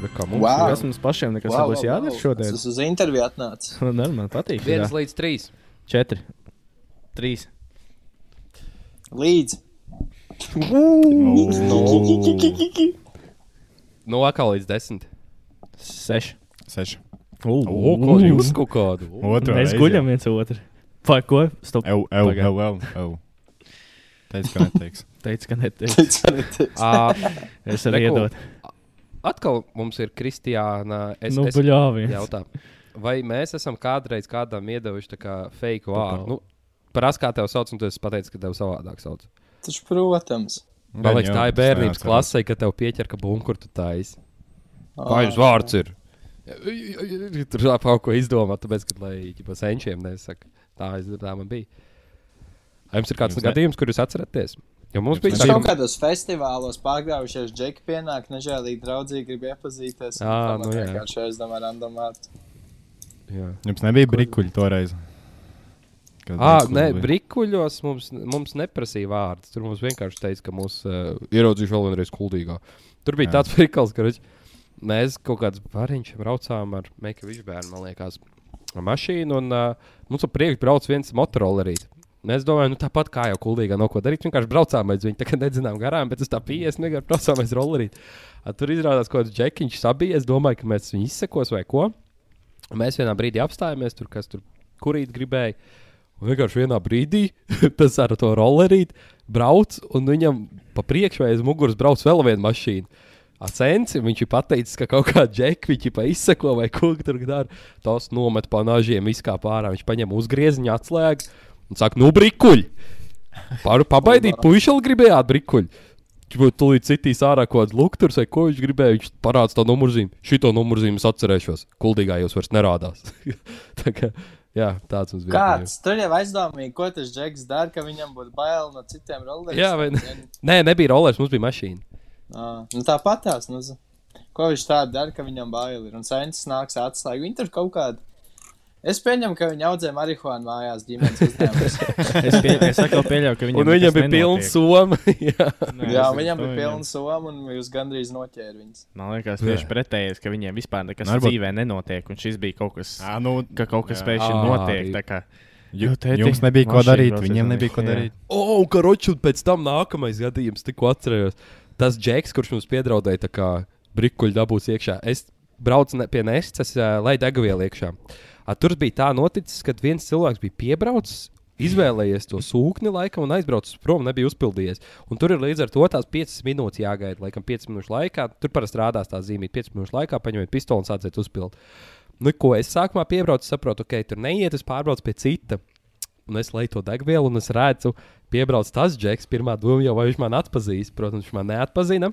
Bet kā mums Wow. Kas mums pašiem nekas Wow, nebūs wow, jādara wow. šodien? Es uz interviju atnācu. Nē, man patīk. ir? Viens līdz trīs. Četri. Trīs. Līdz. Nu, atkal līdz desmit. Seši. Seši. O, O, ko jūs kaut kādu? Otra Mēs guļam viens otru. Vai ko? Stop. Ew, ew, Pagaid. ew, ew, ew. Teicu, ka neteiks. Teicu, ka neteicu. À, Es arī Reku. iedodu. atkal mums ir Kristiāna. Es, Nu, es buļāvi. jautā, vai mēs esam kādreiz kādam iedevuši tā kā fake vārdu? Nu, Parasti kā tevi sauc, un tu esi pateicis, ka tev savādāk sauc. Taču, protams. Man liekas, tā ir bērnības klasē. kad tev pieķer, ka bunkur tu taisi. Kā jums vārds ir? Tur jau kaut ko izdomā, tāpēc, ka, lai ģipa senčiem nesaka, tā, es, tā man bija. Vai jums ir kāds Jums ne- gadījums, kur jūs atceraties? Jo mums bija nebija- kaut kādos festivālos pārgājušies, džeki pienāk, nežēlīgi draudzīgi grib iepazīties. un Ā, pamat nu jā. Vienkārši aizdomā random vārdu. Jā. Jums nebija brikuļi toreiz. Ah, brikuļi nē, brīkuļos mums, mums neprasīja vārdus. Tur mums vienkārši teica, ka mūs uh, ieraudzīšu vēl vienreiz kuldīgā. Tur bija Jā. Tāds prikals, ka mēs kaut kādā variņš braucām ar Meika Višbērnu, man liekas, mašīnu. Un uh, mums ap priekšu brauc viens motorollerīts. Mēs domājam, nu tāpat kā jau kuldīgā nav ko darīt. Vienkārši braucām aiz viņa, tā kā nedzinām garām, bet uz tā pieejas vienkārši braucām aiz rollerīt. Tur izrādās, ka kaut kāds džekiņš sabija. Es domāju, ka mēs viņu izsekos vai ko. Mēs vienā brīdī apstājāmies tur, kas tur kurīt gribēja. Un vienkārši vienā brīdī tas ar to rollerīti brauc, un viņam pa priekšu aiz muguras brauc vēl viena mašīna. Asensi, viņš ir pateicis, ka kaut kāda džeka viņš ir izseko vai ko tur dara. Tos nomet pa nažiem, izkā pārā. Viņš paņem uzgrieziņu, atslēgu un saka, nu, brikuļi! Par, pabaidīt, puiši vēl gribējāt brikuļi. Viņš tulīt citīs ārā kaut kāds lukturs vai ko viņš gribēja. Viņš parāda to numurzīmi. Šito numurzīmi es atcerēšos. Kuldīgā jūs vairs nerādās. Tā kā, jā, tāds mums bija. Kāds tur jau aizdomīgi, ko tas Džeks dara, ka viņam būtu bail no citiem rolleriem? Jā, vai ne? Nē, nebija rollers, mums bija mašīna. Ah, nu tāpatās, nu, z- ko viņš tā dara, ka viņam bail ir. Un Saints nāks atslēgu. Viņi tur kaut kādi. Es pieņemu, ka viņi audzē marihuānu mājās ģimenes uzņēmumos. Es, pie, es atkal pieļauju, ka viņam Un viņam bija nenotiek. soma. jā. Nē, Jā, viņam bija pilns soma un jūs gandrīz noķēra viņus. Man liekas, tieši pretējais, ka viņiem vispār nekas Varbūt- dzīvē nenotiek. Un šis bija kaut kas, Ā, nu, ka kaut kas pēkšņi notiek. Jo, tēti, Jums nebija ko darīt, viņiem nebija ko darīt. O, un karoči, un pēc tam nākamais gadījums, tikko atcerējos. Tas džeks, kurš mums piedraudēja, tā kā brikuļu dabūs iekšā. Es braucu ne, pie Nestas, lai degvielu iekšā. A, tur bija tā noticis, ka viens cilvēks bija piebraucis. Izvēlējies to sūkni, laikam, un aizbraucis prom, nebija uzpildījies. Un tur ir līdz ar to tās 5 minūtes jāgaida. Laikam, 5 minūšu laikā, tur parasti rādās tā zīmē, 5 minūšu laikā paņemiet pistoli un sāciet uzpildīt. Nu, ko es sākumā piebraucu, saprotu, ok, tur neiet, es pārbraucu pie cita. Un es leju to degvielu, un es redzu, piebrauc tas džeks. Pirmā doma jau, vai viņš man atpazīst. Protams, viņš man neatpazina.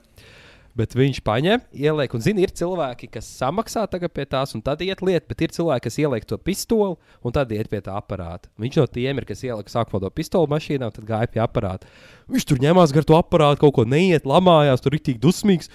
Bet viņš paņem, ieliek, un zina, ir cilvēki, kas samaksā tagad pie tās, un tad iet lieta, bet ir cilvēki, kas ieliek to pistoli, un tad iet pie tā aparāta. Viņš no tiem ir, kas ielika sākumā to pistoli mašīnā, un tad gāja pie aparāta. Viņš tur ņemās gar to aparātu, kaut ko neiet, lamājās, tur ir tik dusmīgs.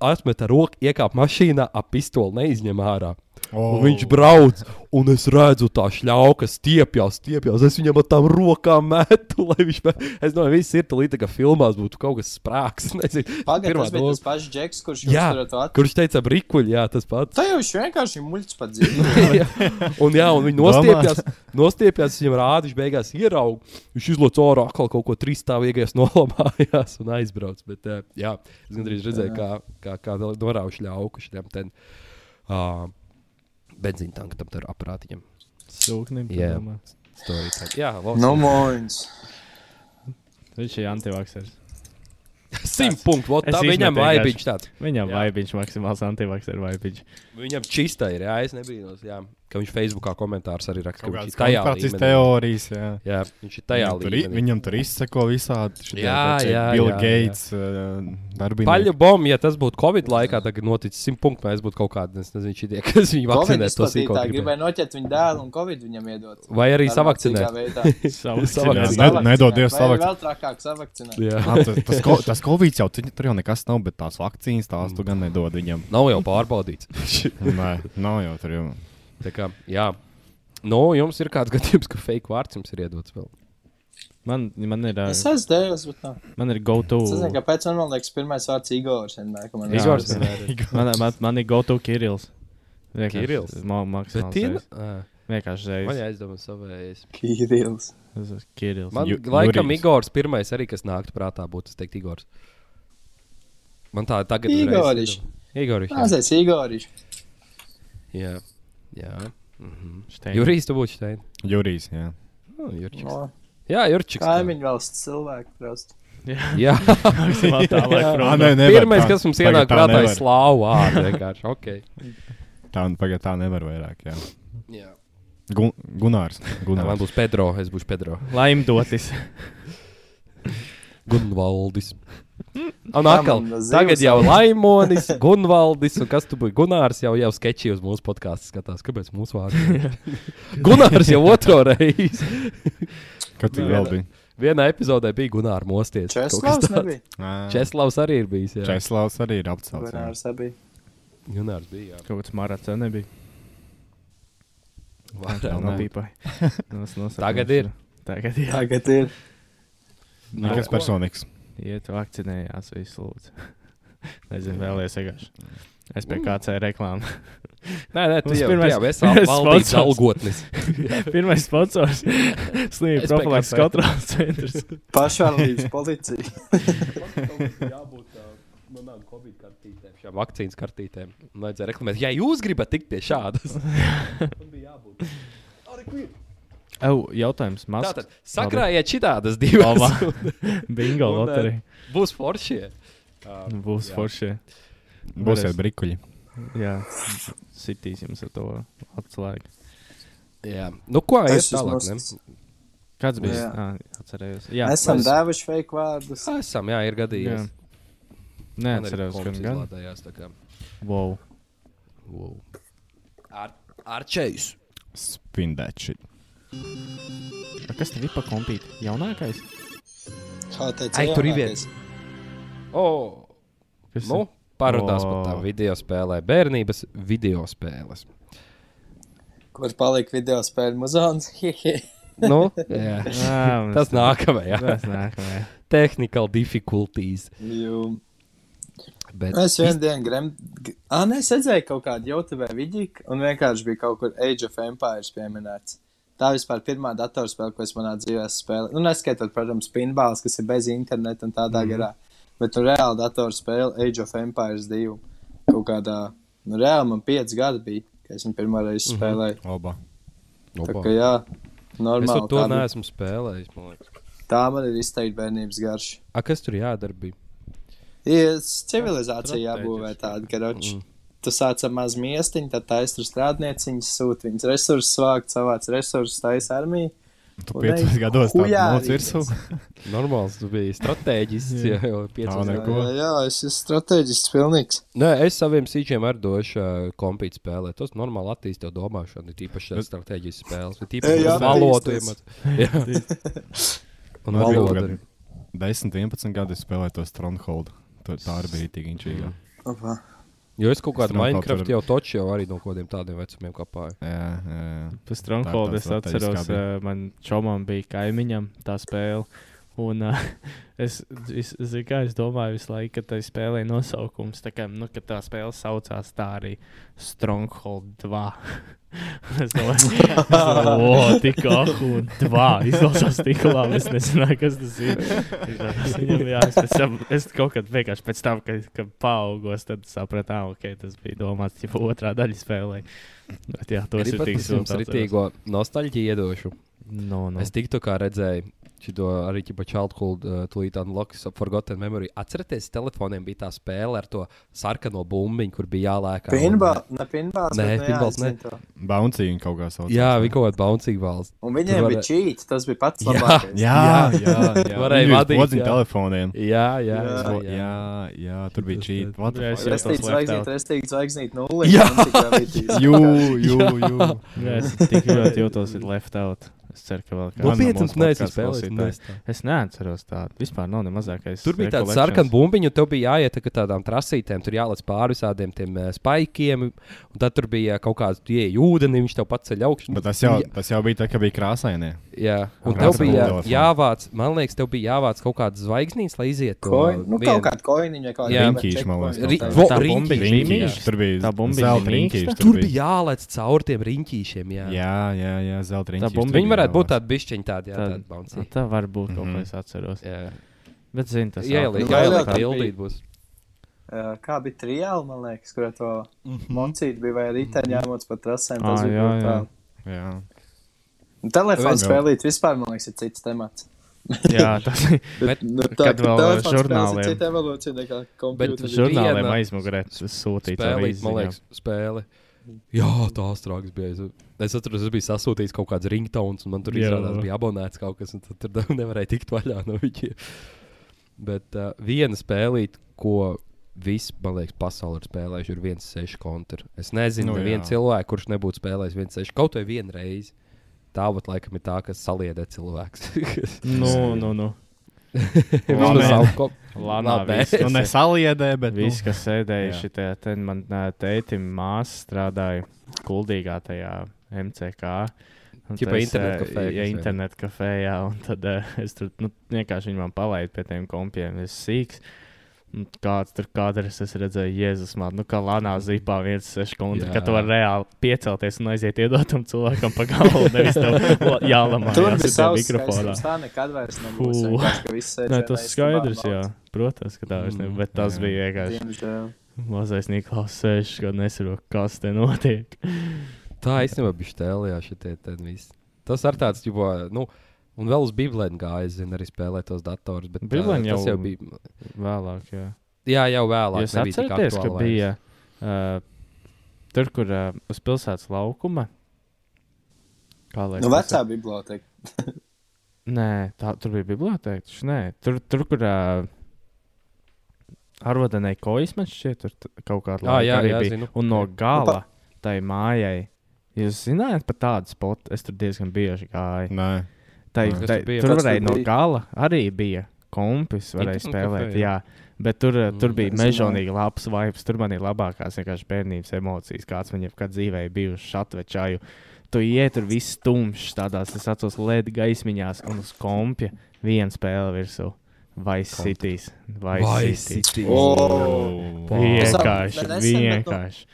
Atmet ar roku, iekāp mašīnā, ap pistoli neizņem ārā. Oh. Un viņš brauc, un es redzu, tā šļauka stiepjas, stiepjas. Es viņam ar tām rokām metu, lai viņš. Me... Es domāju, viss ir līdzīgs, ka filmās būtu kaut kas sprāgs. Pirmā tas bija doma. tas pats Džeks, kurš Jā, kurš teica, brīkuļi, jā, tas pats. Tā jau viņš vienkārši muļķis pat dzīvo. un, jā, un viņi nostiepjas, nostiepjas viņam rāda, viņš beigās ieraudzīja. Viņš izlaiž ārā atkal kaut ko trīsstāvīgais nolamājās un aizbrauc. Bet, eh, jā, es gandrīz redzēju, kā, kā, kā norauž ļauku šiem ten uh, benzīna tankam, tam tur aparātiņam. Sūknim. Jā. Story time. Jā, labs. Nu, mūņš. Viņš ir antivaksers. Simt punktu. Tā viņam vajag tāds. Viņam vaibiņš maksimāls antivakser vaibiņš. Viņam čista ir, jā, es nebrīnos, jā, ka viņš Facebookā komentārus arī raksta. Ka viņš ir tajā konspirācijas līmenī. teorijas. Jā. Jā, viņš ir tajā Viņam tur, līmenī. viņam tur izsako visādi. šitie Jā, kādi jā, Bill jā, jā. Gates, uh, darbinieki. Paļu bombu, ja tas būtu Covid laikā, tagad noticis simt punktu, mēs būtu kaut kādi, es nezinu, šitie, kas viņu Covid vakcinēs, to sīko izplatītāji gribēja. gribēja noķert viņu dēlu un Covid viņam iedot. Vai arī savakcinēt. Savakcinēt. Ne- nedod Dievs savakcinēt. Vēl trakāk savakcinēt. Jā. Ah, tas, tas, tas Covid jau tur tur jau nekas nav, bet tās vakcīnas tās tu gan nedod viņam. Nav jau pārbaudīts. Nē, nav jau tur jau. Tā kā, jā. Nu, jums ir kāds gadījums, ka fake vārds jums ir iedots vēl. Man, man ir, Es esmu devis, bet nav. man ir go-to. Es nezinu, kāpēc man liekas, pirmais vārds Igors. vienmēr, man ir Igors ir. Man, man, man ir go-to Kirills. Kirills? Ā, Vienkārši man reizes. jāizdomā savējais. Kirils. Tas ir Kirills. Man Ju- laikam Jurijs. Igors pirmais arī, kas nāktu prātā, būtu, es teiktu, Igors. Man tā tagad Igoriš. Igoriš. jā. Mazais Igoriš. Jā. Jā. Mhm. Steini. Jurijs, tu būtu šeit. Jurijs, jā. Oh, Jurčiks. No, Jā, Jurčiks. Kaimiņu valsts cilvēku prost. Jā. Maksimāli tālāk Ā, prom. nē, nevar Pirmais, tā. kas mums ienāk tā prātā, ir vārdu. vienkārši. Okay. Tā, pagad, tā nevar vairāk. Jā. Jā. Gun, Gunārs. Nē, man Gunārs. būs Pedro, es būšu Pedro. Laimdotis. Gunvaldis. Un atkal, tagad jau. Laimonis, Gunvaldis, un kas tu biji? Gunārs jau jau sketčī uz mūsu podkāstu skatās. Kāpēc mūsu vārds? Gunārs jau otro reizi. Kad tu vēl biji? Vienā epizodē bija Gunārs Mosties. Česlavs Česlavs arī ir bijis. Jā. Česlavs arī ir apcelts. Gunārs nebija. Gunārs bija. Jā. Kaut kāds marats nebija. Nē. nav pīpai. Tagad ir. Tagad ir. Tagad ir. Nekas personīgs. Iet, vakcinējās, visu lūdzu. Nezinu, vēlēs vienkārši. Es pie KC reklāmu. Nē, nē, tu Mums jau, pirmais- esi pirmais sponsors. algotnis. Pirmais sponsors - slimību profilaks kontrols centrs. Pašvaldības policija. jābūt uh, manām Covid kartītēm, šām vakcīnas kartītēm. Vajadzēja reklamēt, ja jūs gribat tikt pie šādas. Man bija jābūt. Au, jautājums. Masks. Tātad sakrājiet šitādas divas. Bingo Un, loterija. Būs foršie. Uh, Būs jā. forši. Būsiet brikuļi. Jā, sitīs jums ar to atslēgu. Jā, nu ko, Es tālāk. Ne? Kāds bija? Jā. Jā, atcerējos. Jā, Esam es- devuši fake vārdus. Esam, jā, ir gadījies. Jā. Neatcerējos, gan gan izlādējās. tā kā. Wow. Wow. Ar, ar čējus. Spindēči. A, Kas tev ir pa kompīti? Jaunākais? Kā teica, Ai, tur ir jaunākais. O, Kas nu, parunās par tām video spēlēm. Bērnības video spēles. Kur palika video spēļu muzons? Nu, jā. Jā, Tas nākamajā. Tas nākamajā. Technical difficulties. Jū. Bet Es vienu dienu grem... es redzēju kaut kādu YouTube video, un vienkārši bija kaut kur Age of Empires pieminēts. Tā vispār pirmā datorspēle, ko es manā dzīvē spēlēju. Nu, neskaitot, protams, pinballs, kas ir bez interneta un tādā mm. garā. Bet, nu, reāli datorspēle Age of Empires 2. Kaut kādā, nu, reāli man 5 gadi bija, kad es viņu pirmā reizi spēlēju. Oba. Tā Opa. kā jā, Es normāli. to, to tā, bija- neesmu spēlējis. man liekas. tā man ir izteikti bērnības garš. A, kas tur jādara? Bija? Ir civilizācija jābūvē tāda, ka roči. Mm. Tu sāc ar mazu miestiņu, tad taisa tur strādnieciņas, sūta viņas resursus, vākt savāc resursus, taisa armiju. Tu piecos gados tam hujārīties. virsū. Normāls, tu biji strateģists. jā, jau piecos Tā gados. Jā, jā, es esmu strateģists pilnīgs. Nē, es saviem sīčiem arī došu uh, kompītu spēlēt. Tas normāli attīstīja domāšanu, ir īpaši tās strateģiskas spēles. Ir Ej, īpaši jā, valodu iemācīt. Un valodu kaut arī. 10, 11 gadi spēlēju to Stronghold. Tā arī bija tik inčīga. Opa. Jo es kaut kādu Minecraft jau toču jau arī no kaut kādiem tādiem vecumiem kapāju. Jā, jā, jā. Par Stronghold es atceros, uh, man čomam bija kaimiņam tā spēle. Un uh, es, es, es, kā, es domāju, visu laiku, ka tā spēlē nosaukums, tā kā nu, ka tā spēle saucās tā arī Stronghold 2. es domāju, o, tik ahu un 2. Izklausās tik labi, es nezināju, kas tas ir. Es, viņam, jā, es, tam, es kaut kad vienkārši pēc tam, kad, kad paaugos, tad sapratu, ah, ok, tas bija domāts, ja otrā daļa spēlē. Bet, jā, tos ir tik jums silti ritīgo nostalģiju iedošu. No, no. Es tiktu kā redzēju. Šo arī ķipa Childhood, uh, Tūlīt Unlocks, Forgotten Memory. Atcerieties, telefoniem bija tā spēle ar to sarkano bumbiņu, kur bija jālēkā. Pinball, ne pinballs. Nē, nu jā, pinballs. Bouncy viņa kaut kā sauc. Jā, bija kaut kāda bouncing valsts. Un viņiem Tur bija cheat, tas bija pats Jā. labākais. Jā, jā, jā. Varēja Viņu uz vadīt, podziņu jā. telefoniem. Jā, jā, Jā. jā. Jā, jā, jā, tur bija cheat. Jā, tos zvaigznīt, restīts zvaigznīt nulli. Jā. un. Jū, jū, jū. Jā, es tik ļoti jūtos left out. Es ceru, ka vēl kāds no spēlējis. klausītājiem- neesmu. Es neatceros tādu. Vispār nav ne mazākais. Tur bija tāds sarkans bumbiņš, un tev bija jāiet ar tādām trasītēm. Tur jālec pāri visādiem tiem uh, spaikiem. Un tad tur bija kaut kāds ieeja ūdeni, viņš tev pats ceļ augšu. Bet tas jau, tas jau bija tā, ka bija krāsainie. Jā, un tev kāds bija jāvāc, man liekas, tev bija jāvāc kaut kādas zvaigznīs, lai izietu nu, vienu- kaut kāda koiniņa, vai kaut Jā. kāda Tā bumbiņa riņķīši. bija Riņķīši, tur bija Tā zelta mīksta? Tur bija jālec caur tiem riņķīšiem. Jā. Jā, jā, jā, zelta riņķīši. Varētu būt jālāc. tādi bišķiņi, tādi, jā, Tad- tādi bouncy. Nu, Tā var būt kaut Mhm. ko es atceros. Jā, Bet, zini, tas jā, Nu, jā, vēl jā, jau tā bildīt būs. Uh, kā bija trijāli, man liekas, kur to mocīt bija vai riteņi jāmoc pa trasēm. Tas bija jā, jā. Jā. Telefons Vēl- spēlīt vispār, man liekas, ir cits temats. Jā, tas ir. Bet, nu, kad vēl telefons spēles žurnāliem. ir cita evolūcija nekā kompjūters. Žurnāliem viena aizmugurē ar Spēlīt, man liekas, spēle. Jā, tā strāks bija. Es- atceros, es biju sasūtījis kaut kāds ringtones, un man tur Jā. izrādās, bija abonēts kaut kas, un tad tur nevarēja tikt vaļā no viņiem. Bet uh, viena spēlīt, ko visi, man liekas, pasaulē ir spēlējuši, ir viens seši kontra. Es nezinu, Nu, nu, nevienu cilvēku, kurš nebūtu spēlējis viens seši kaut vai vienu reizi. Tā vat laikam ir tā, kas saliedē cilvēks. Nu, nu, nu. Vismaz Lānā Labi. viss, Nu, kas- nesaliedē, bet. Visi, kas sēdēja šitā, ten man tētim māsa strādāja kuldīgā tajā MCK. Un Ķipa tad es, internet ā, kafē, kas Jā, vai ne? internet kafē, jā, un tad uh, es tur nu, vienkārši viņu man palaidu pie tiem kompiem. Es sīks. Un Kāds tur kadrs, es redzēju, Jēzus, man, nu, kā lānā zīpā viens seši kundi, ka tu vari reāli piecelties un aiziet iedot tam cilvēkam pa galvu, nevis la- jālamā. Tur bija savs mikrofonā. Tā nekad vairs nebūs. Vienkārši, ka viss sēž Nē, tas skaidrs, jā. Protams, ka tā vairs Mm, nebija, bet tas bija vienkārši. Mazais Niklaus sēž, kad nesaprot, kas te notiek. Tā īstenībā bija stēlījā šitie tad viss. Tas ar tāds, tipo, nu, un vēl uz Biblēnu gāja, es zinu, arī spēlēt tos datorus, bet tas jau- jau bija. Vēlāk, jā. Jā, jau vēlāk. Tik atceraties, ka bija uh, tur, kur uh, uz pilsētas laukuma. Kā lai Nu, tas vecā biblioteka. Nē, tā tur bija biblioteka. taču Nē, tur, tur kur uh, Arvodenē kojas man šķiet, tur kaut kāda laika jā, arī jā, bija. zinu. Un no Nu, gala tai mājai. Jūs zinājāt par tādu spotu? Es tur diezgan bieži gāju. Nē, Tai, Kas tai, tur bija? tur varēja no gala arī bija kompis, varēja Internet spēlēt. kafē, jā. Jā. Bet tur, mm, tur bija mežonīgi labs vibes. Tur man ir labākās bērnības emocijas, kāds man jebkad dzīvē ir bijušas šatvečāju. Tu iet tur viss tumšs, tādās, es atceros, LED gaismiņās un uz kompja viena spēle virsū. Vai Cities. Vai. O, Vienkārši, Bet nesen, bet nu- vienkārši.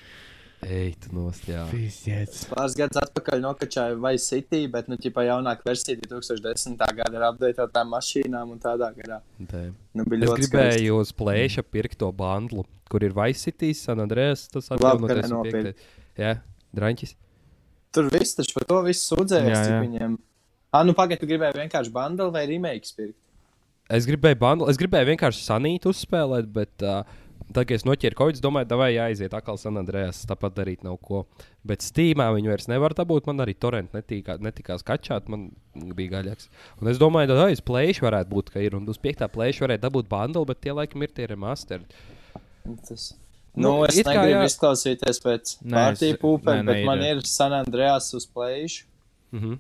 Ej, tu nost, jā. Pizdiec. Pāris gadus atpakaļ nokačāja vai City, bet, nu, ķipā jaunāka versija 2010. gada ar apdeitotām mašīnām un tādā garā. Tē. Nu, bija Es ļoti gribēju uz plēša pirkt to bandlu, kur ir Vice City, San Andreas. Tas piektais. Jā, Draņķis. Tur viss taču par to viss sūdzējās, Jā, cik viņiem. Ah, nu pagaidi, tu gribēji vienkārši bandeli vai remakes pirkt? Es gribēju bandlu, es gribēju vienkārši sanītu uzspēlēt, bet uh, tad, kad es noķēru kaut ko, domāju, vai jāiziet atkal San Andreas, tāpat darīt nav ko. Bet Steamā viņu vairs nevar dabūt, man arī torrent netīkā, netikās kačāt, man bija gaļāks. Un es domāju, ka aiz plēša varētu būt, ka ir, un uz piektā plēša varētu dabūt bandlu, bet tie laikam ir tie remastered. Tas. Nu, Nu, es negribu jā. izklausīties pēc Nē, pārtīm es- pūpēm, nē, bet nē, man ir. San Andreas uz plēšu, Mhm.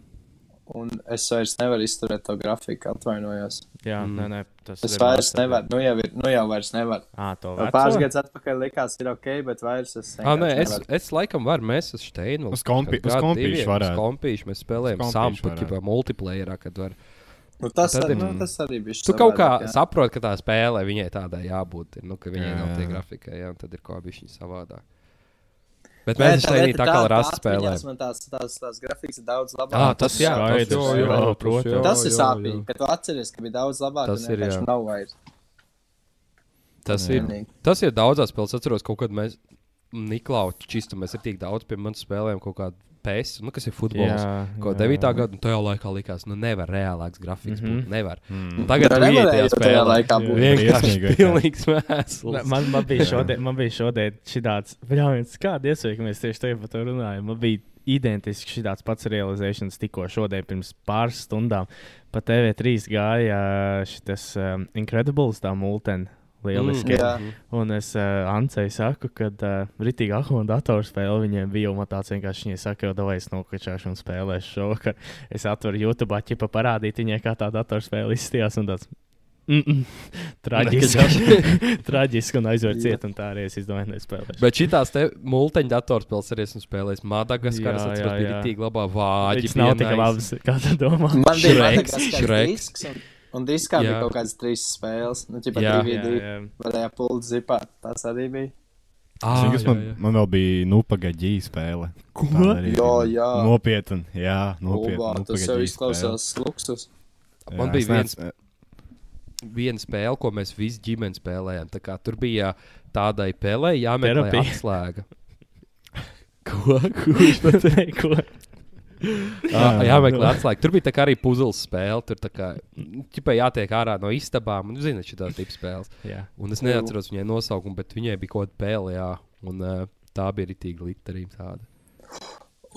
Un es vairs nevaru izturēt to grafiku, atvainojos. Jā, Mm. nē, nē, tas Es ir vairs master. nevaru, nu jau, ir, nu jau vairs nevaru. Ā, to Vēl veco? Pāris gadus atpakaļ likās, ir ok, bet vairs es Ah, nē, es, nevaru. es laikam varu, mēs uz Steinu. Uz kompi- uz kompīšu varētu. Uz kompīšu mēs spēlējam sampu, tipā multiplayerā, kad var. Nu, tas, Tad ar, nu, tas arī bija. Tu kaut kā saproti, ka tā spēlē viņai tādai jābūt, ir, nu, ka viņai Jā, nav tie jā. grafikai, jā, un tad ir kaut kā viņa savādāk. Bet Nē, mēs Steinī tā kā rasta spēlējām. Man tās, tās, tās grafikas ir daudz labākas. Ah, tas jā, tas skaidrs, jau, jā, jā, protams. jā, Tas ir jā, sāpīgi, jā. ka tu atceries, ka bija daudz labāk. Tas ir, vienkārši jā. Nav vairs. Tas ir, Vienīgi. tas ir daudzās spēlēs. Es atceros, kaut kad mēs Niklauču čistu, mēs ir tik daudz pie manis spēlējām kaut kādu pēsu, nu, kas ir futbols. Jā, Ko jā. 9. gada, un tajā laikā likās, nu, nevar reālāks grafiks mm. -hmm. būt. Nevar. Mm. Un tagad Tā tu iet nevarēja tajā jau tajā spēlē. laikā būt. Vienkārši pilnīgs mēsls. Man, man bija šodien, man bija šodien šāds, kāda iespēja, ka mēs tieši tagad par to runājam. Man bija identiski šāds pats realizēšanas tikko šodien, pirms pāris stundām. Pa TV3 gāja šis um, Incredibles, tā multena. Lieliski. Mm, jā. Un es uh, Ancei saku, ka uh, rītīgi akūna datorspēle viņiem bija. un Man tāds vienkārši viņa saka, jau davai es nokačāšu un spēlēšu šo. Ka es atveru YouTube, ķipa parādīt viņai, kā tā datorspēle izstījās. Un tāds mm -mm, traģiski. traģiski un aizver ciet, un tā arī es izdomāju, nespēlēšu. Bet šīs multiņu datorspēles arī esmu spēlējis. Madagaskaras Jā, atceros, jā, bija jā. tik labā vāģi. Viņas nav tik labas, kā tu domā. Man bija Shreks, Madagaskars Shreks. Un, diskā bija Jā. kaut kādas trīs spēles. Nu, ķipa Jā. DVD. Jā, jā. Varēja pult zipā. Tas arī bija. Ah, kas jā, man, jā. man vēl bija nu pagaidī spēle. Ko? Jā, bija. jā. Nopietni, jā, nopietni. Tas jau izklausās luksus. Man Jā, bija es neats- viena spēle, ko mēs visi ģimeni spēlējām. Tā kā Tur bija tādai spēlei jāmeklē atslēga. Ko? Kurš pateica? Ko? Jā, jāmeklē atslēga. Tur bija arī puzles spēle. Tur kā ķipai jātiek ārā no istabām. Un, zini, šī tā tipa spēles. Jā. Un es neatceros viņai nosaukumu, bet viņai bija kaut kāda pēle, jā. Un uh, tā bija rītīga literība tāda.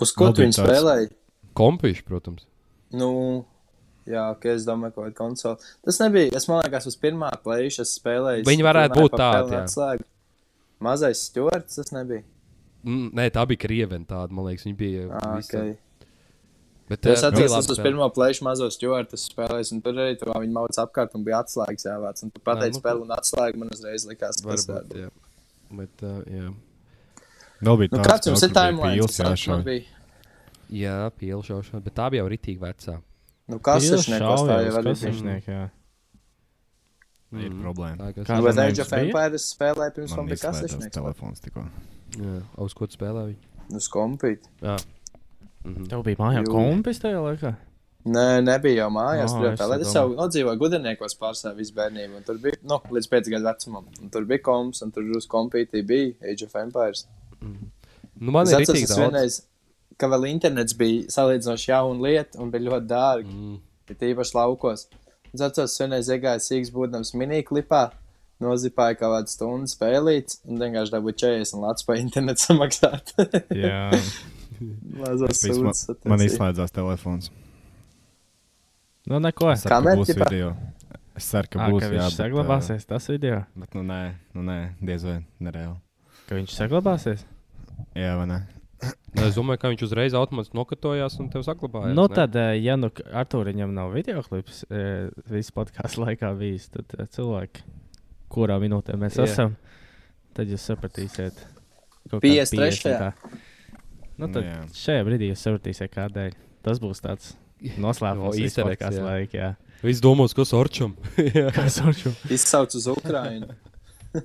Uz ko tu viņu spēlēji? Kompīši, protams. Nu, jā, ok, es domāju, ka kaut kāda konsole. Tas nebija, es man liekas, uz pirmā plēša spēlēju. Viņi varētu būt tādi. Mazais stūrts tas nebija. Mm, nē, tā bija krievena tāda, man liekas, viņa bija. Ah, visa- okay. Bet, Es atceros, tas uz pirmo plēšu mazo stūrtu spēlēju, un tur arī tur viņi mauc apkārt un bija atslēgas jāvāc. Un tu pateici nu, spēli un atslēgu man uzreiz likās, ka tas Varbūt, jā. Bet, uh, jā. Vēl bija Nu, tāds, kāds jums ir timelines? Tas man bija. jā, pielšaušana, bet tā bija jau rītīgi vecā. Nu, kas tas nekos tā jau arī bija. Kasešniek, jā. Ir Mm, problēma. Tā, kas, Kā- Nu, Kādam Age of? Empires spēlēja pirms man bija izslēdzās kasešnieks. telefons tikko. jā, uz ko tu spēlē viņa? Uz kompīti. Jā. Mhm. Tev bija mājā kompis tajā laikā? Nē, nebija jau mājās. Tur jau es tā līnija. Es domāju. jau nodzīvoju gudrniekos pārstāvju visu bērnību. un Tur bija, nu, līdz 5 gadu vecumam. Un tur bija komps, un tur uz kompītī bija Age of Empires. Nu, man Es ir atceros, daudz. vienreiz, ka vēl internets bija salīdzinoši jauna lieta un bija ļoti dārgi. Mm. Ir tīpaši laukos. Es atceros, vienreiz iegāju sīgs būdams miniklipā. nozipāju kaut kādu stundu spēlīt, un vienkārši dabūju 40 lats pa internetu samaksāt. Jā, man, man izslēdzās telefons. Nu, neko. Es ceru, ka būs ķipa? video. Es ceru, ka Ā, būs. ka jā, viņš bet, saglabāsies tas video. Bet, nu, nē, nu, nē, diez vai nereāli. Ka viņš saglabāsies. Jā, vai ne? Nu, Es domāju, ka viņš uzreiz automātiski nokatojās un tev saglabājās. Nu, ne? tad, ja nu Arthūriņam nav video klips visu podkāstu laikā bijis, tad cilvēki, kurā minūtē mēs Jā. yeah. esam, tad jūs sapratīsiet. kaut kādu 53.. 50 tā. Nu, tad Nu, jā. šajā brīdī jūs sapratīsiet, kādēļ. Tas būs tāds noslēpums easter eggs, podcastu jā. Viss domās, kas orčam. Kas šo? Izsauc uz Ukrajinu.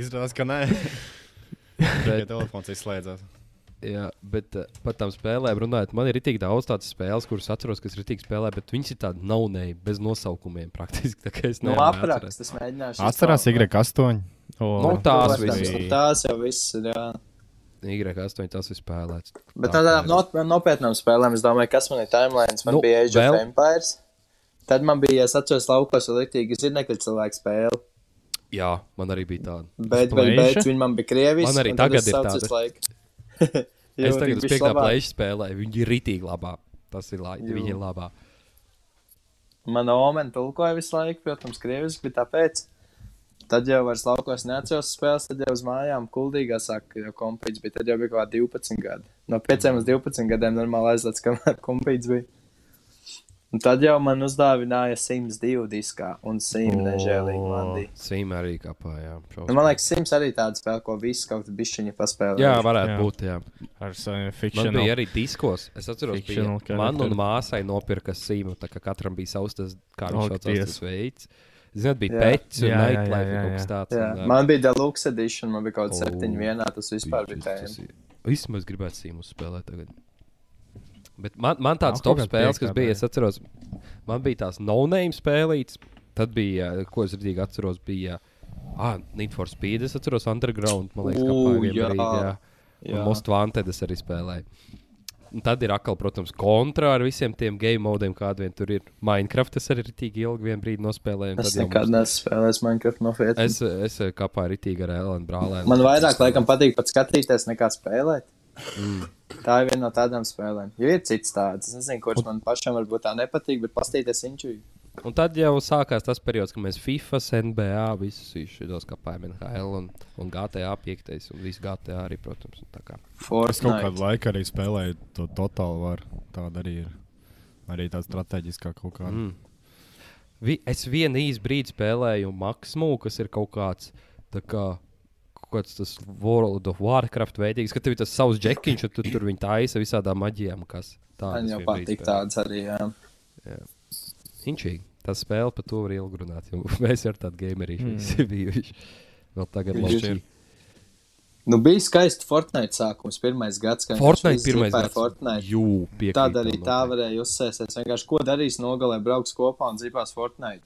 Izrādās, ka nē. Tikai telefons izslēdzās. Jā, bet uh, par tām spēlēm runājot, man ir tik daudz tādas spēles, kuras atceros, kas ir tik spēlē, bet viņas ir tādas naunēji, bez nosaukumiem praktiski. Tā kā es Nu, nevaru aprakst, es mēģināšu. Atcerās, Y8. Nu, tās visas. nu, Tās jau viss ir, jā. Y8 tas ir spēlēts. Bet Tā tādām not, nopietnām spēlēm, es domāju, kas man ir timelines. Man Nu, bija Age vēl- of Empires. Tad man bija, es atceros, laukos vēl rītīgi zinekļu cilvēku spēle. Jā, man arī bija tāda. Bet, bet, bet viņi man bija krievis. Man arī tagad ir laiku. Es tagad uz piektā plēša spēlēju, viņi ir ritīgi labā. Tas ir labi, viņi ir labā. Mana omena tulkoja visu laiku, protams, krieviski, bet tāpēc. Tad jau vairs laukos neatceros spēles, tad jau uz mājām kuldīgā saka, jau kompīts bija. Tad jau bija kaut kādi 12 gadi. No 5 līdz 12 gadiem normāli aizlaists, kamēr kompīts bija. Un tad jau man uzdāvināja Sims 2 diskā un Sims nežēlīgi man bija. Sim arī kāpā, jā. Nu, man liekas, Sims arī tāda spēle, ko visi kaut kādā bišķiņā paspēlē. Jā, varētu Jā. būt, jā. Ar saviem Man fikciju. bija arī diskos. Es atceros, ka man un māsai nopirka sīmu, tā kā katram bija savs tas, kā Ak, viņš saucās, Dievs. tas veids. Zināt, bija Jā. Jā, jā, jā, nightlife jā, kaut kas jā. tāds. Jā, un, man bija Deluxe Edition, man bija kaut kāda O, septiņa vienā, tas vispār bija tēma. Vismaz gribētu sīmu spēlēt tagad. Bet man, man tāds Nav top spēles, kas bija, es atceros, man bija tās no-name spēlītas. Tad bija, ko es rītīgi atceros, bija ah, Need for Speed. Es atceros Underground, man liekas, kā jā. arī. Jā. Un Jā. Most Wanted es arī spēlēju. Un tad ir atkal, protams, kontra ar visiem tiem game modiem, kādi vien tur ir. Minecraft es arī rītīgi ilgi vien brīdi nospēlēju. Es nekad mums- neesmu spēlējis Minecraft nopietni. Es, es kāpā rītīgi ar Elēnu brālēnu. Man vairāk laikam patīk pat skatīties nekā spēlēt. Mm. Tā ir viena no tādām spēlēm. Jo ir cits tāds. Es nezinu, kurš man pašam varbūt tā nepatīk, bet pastīties inčuji. Un tad jau sākās tas periods, kad mēs FIFA, NBA, visus šos kāpājām NHL un, un GTA 5. un visu GTA arī, protams. un tā kā. Es kaut kādu laiku arī spēlēju to totālu varu. Tāda arī ir. Arī tāda strateģiskā kaut kāda. Mm. Vi, es vienu īsu brīdi spēlēju Maximu, kas ir kaut kāds. tā Kā, kaut Kāds tas World of Warcraft veidīgs, ka tev ir tas savs džekiņš, un tu tur viņi taisa visādām maģijām, kas tādas jau patīk tādas arī. Jā. Inčīgi. Tas spēle par to var ilgi runāt, jo mēs ar tādu gamerīšu mm. bijuši. Vēl tagad loģiski. ir. Nu, bija skaisti Fortnite sākums, pirmais gads, kad Fortnite pirmais gads. Fortnite. Jū, piekrītam Tad arī tā varēja uzsēsties. Vienkārši ko darīs nogalē, brauks kopā un zipās Fortnite.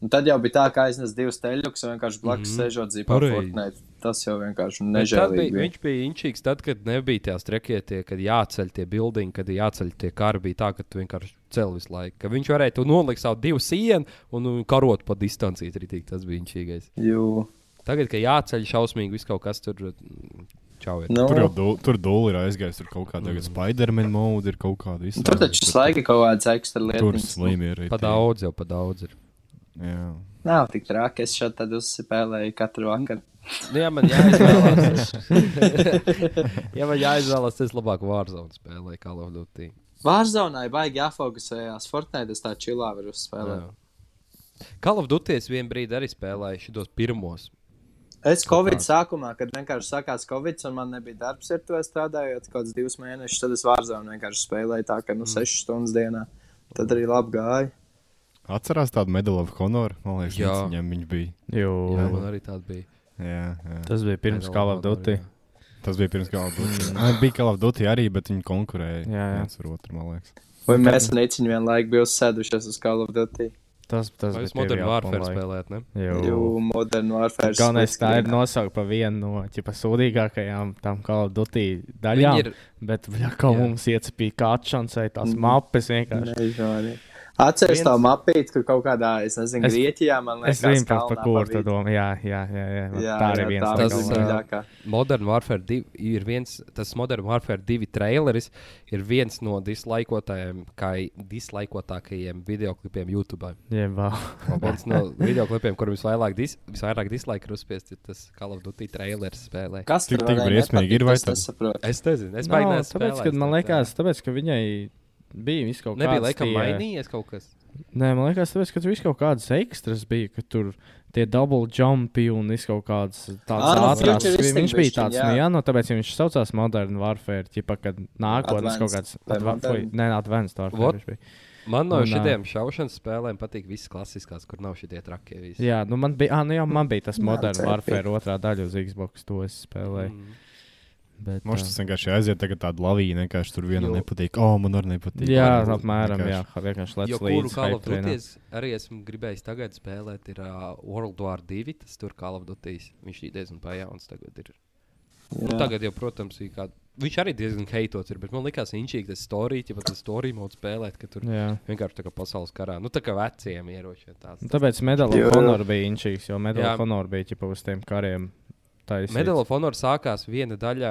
Un tad jau bija tā, ka aiznes divus teļus un vienkārši blakus mm. -hmm. sēžot. Fortnite. Tas jau vienkārši nežēlīgi. Bija, bija. viņš bija inčīgs tad, kad nebija tās trekietie, kad jāceļ tie buildingi, kad jāceļ tie kari. Bija tā, ka tu vienkārši cel visu laiku. Ka viņš varēja nolikt savu divu sienu un, karot pa distanciju. Ritīgi, tas bija inčīgais. Jū. Tagad, kad jāceļ šausmīgi, viss kaut kas tur. mm, Čau, ir. Nu, Tur jau du, tur dūli ir aizgājis. Tur kaut kāda mm. Spiderman mode ir kaut kāda nu, tur taču slaigi kaut kāds ekstra Tur lietas. slimi ir. Pa daudz jau, pa daudz ir. Jā. Nav tik traki, es šeit tad uzspēlēju katru vakaru. Nu, ja man jāizvēlas, ja man jāizvēlas, es labāk Warzone spēlēju, kā Call of Duty. Ir baigi jāfokusējās. Fortnite es tā čilā varu uzspēlēt. Jā. Call of Duty es vienā brīdī arī spēlēju šos pirmos. Es Covid sākumā, kad vienkārši sākās Covid, un man nebija darbs, ar to strādājot kaut kādus divus mēnešus, tad es vārzonu vienkārši spēlēju tā, ka nu Mm. 6 stundas dienā. Tad arī labi gāja. Atcerās tādu Medal of Honor? Man liekas, Jā. viņam viņš bija. Jo, Jā, man arī tāda bija. Jā, jā. tas bija pirms Call of Duty. jā. Tas bija pirms Call of Duty. Mm. bija Call of Duty arī, bet viņi konkurēja Jā, jā. viens ar otru, man liekas. Vai mēs un Nīciņi vienlaik bija uzsēdušies uz Call of Duty? Tas, tas bija Modern Warfare spēlējat, ne? Jo. Jū, Modern Warfare. Galvenais tā ir nosaukt par vienu no ķipa, sūdīgākajām tam Call of Duty daļām. Viņi ir, Bet, ja kā Jā. mums iecepīja kāčansai tās Mhm. mapes vienkārši. Nežēlīgi. Atceries to mapīti, kur kaut kādā, es nezinu, Es- Grieķijā man liekas, Es zinu, par, par kur pa tu vidu. domā. Jā, jā, jā. jā. Jā, tā arī jā, viens Tas, dziļākā. Modern Warfare 2 ir viens, tas Modern Warfare 2 traileris ir viens no dislaikotākajiem, kā dislaikotākajiem videoklipiem YouTube. Jeb, vēl. viens no videoklipiem, kuriem visvairāk, dis, visvairāk dislike ir uzspiesti, ir tas Call of Duty traileris spēlē. Kas Tik- tur tik briesmīgi ir, vai nepatikt, tad? Es nezinu, es baigās. tāpēc, ka, man liekas, tāpēc, ka viņai bija viss kaut nebija kāds laikam tie- mainījies kaut kas. Nē, man liekas, ka tur viss kaut kādas ekstras bija, ka tur tie double jumpi un viss kaut kāds tāds Ā, nu, ātrāks. futuristic Viņš bija tāds, jā. nu jā, nu tāpēc ja viņš saucās Modern Warfare, ķipa, kad nākotnes kaut kāds, vai adva- foi- nē, Advanced Warfare viņš bija. Man no Un, ā, šiem šaušanas spēlēm patīk visas klasiskās, kur nav šie trakie. Visi. Jā, nu man bija, ah, nu jā, man bija tas Jā, Modern Warfare otrā daļa uz Xbox, to es spēlēju. Mm. Bet, ā, tas vienkārši aiziet, tagad tāda lavīna, vienkārši tur vienam Jo. nepatīk. O, man arī nepatīk. Jā, Vienkārši- apmēram, jā, vienkārši lec Jo kuru līdzi. Call of hype trainā. Duty es arī esmu gribējis tagad spēlēt, ir uh, World War 2. Tas tur Call of Duty. Viņš ir diezgan pajauns tagad. Ir. Nu, Jā. tagad jau, protams, ir kāda. Viņš arī diezgan heitots ir, bet man liekas, inčīgi tas storija, ja pat tas storija mods spēlēt, ka tur Jā. vienkārši tā kā pasaules karā. Nu, tā kā veciem ieročiem tāds. Nu, Tāpēc of Honor bija inčīgs, jo of Honor bija ķipa uz tiem kariem. Taisīts. Medal of Honor sākās viena daļa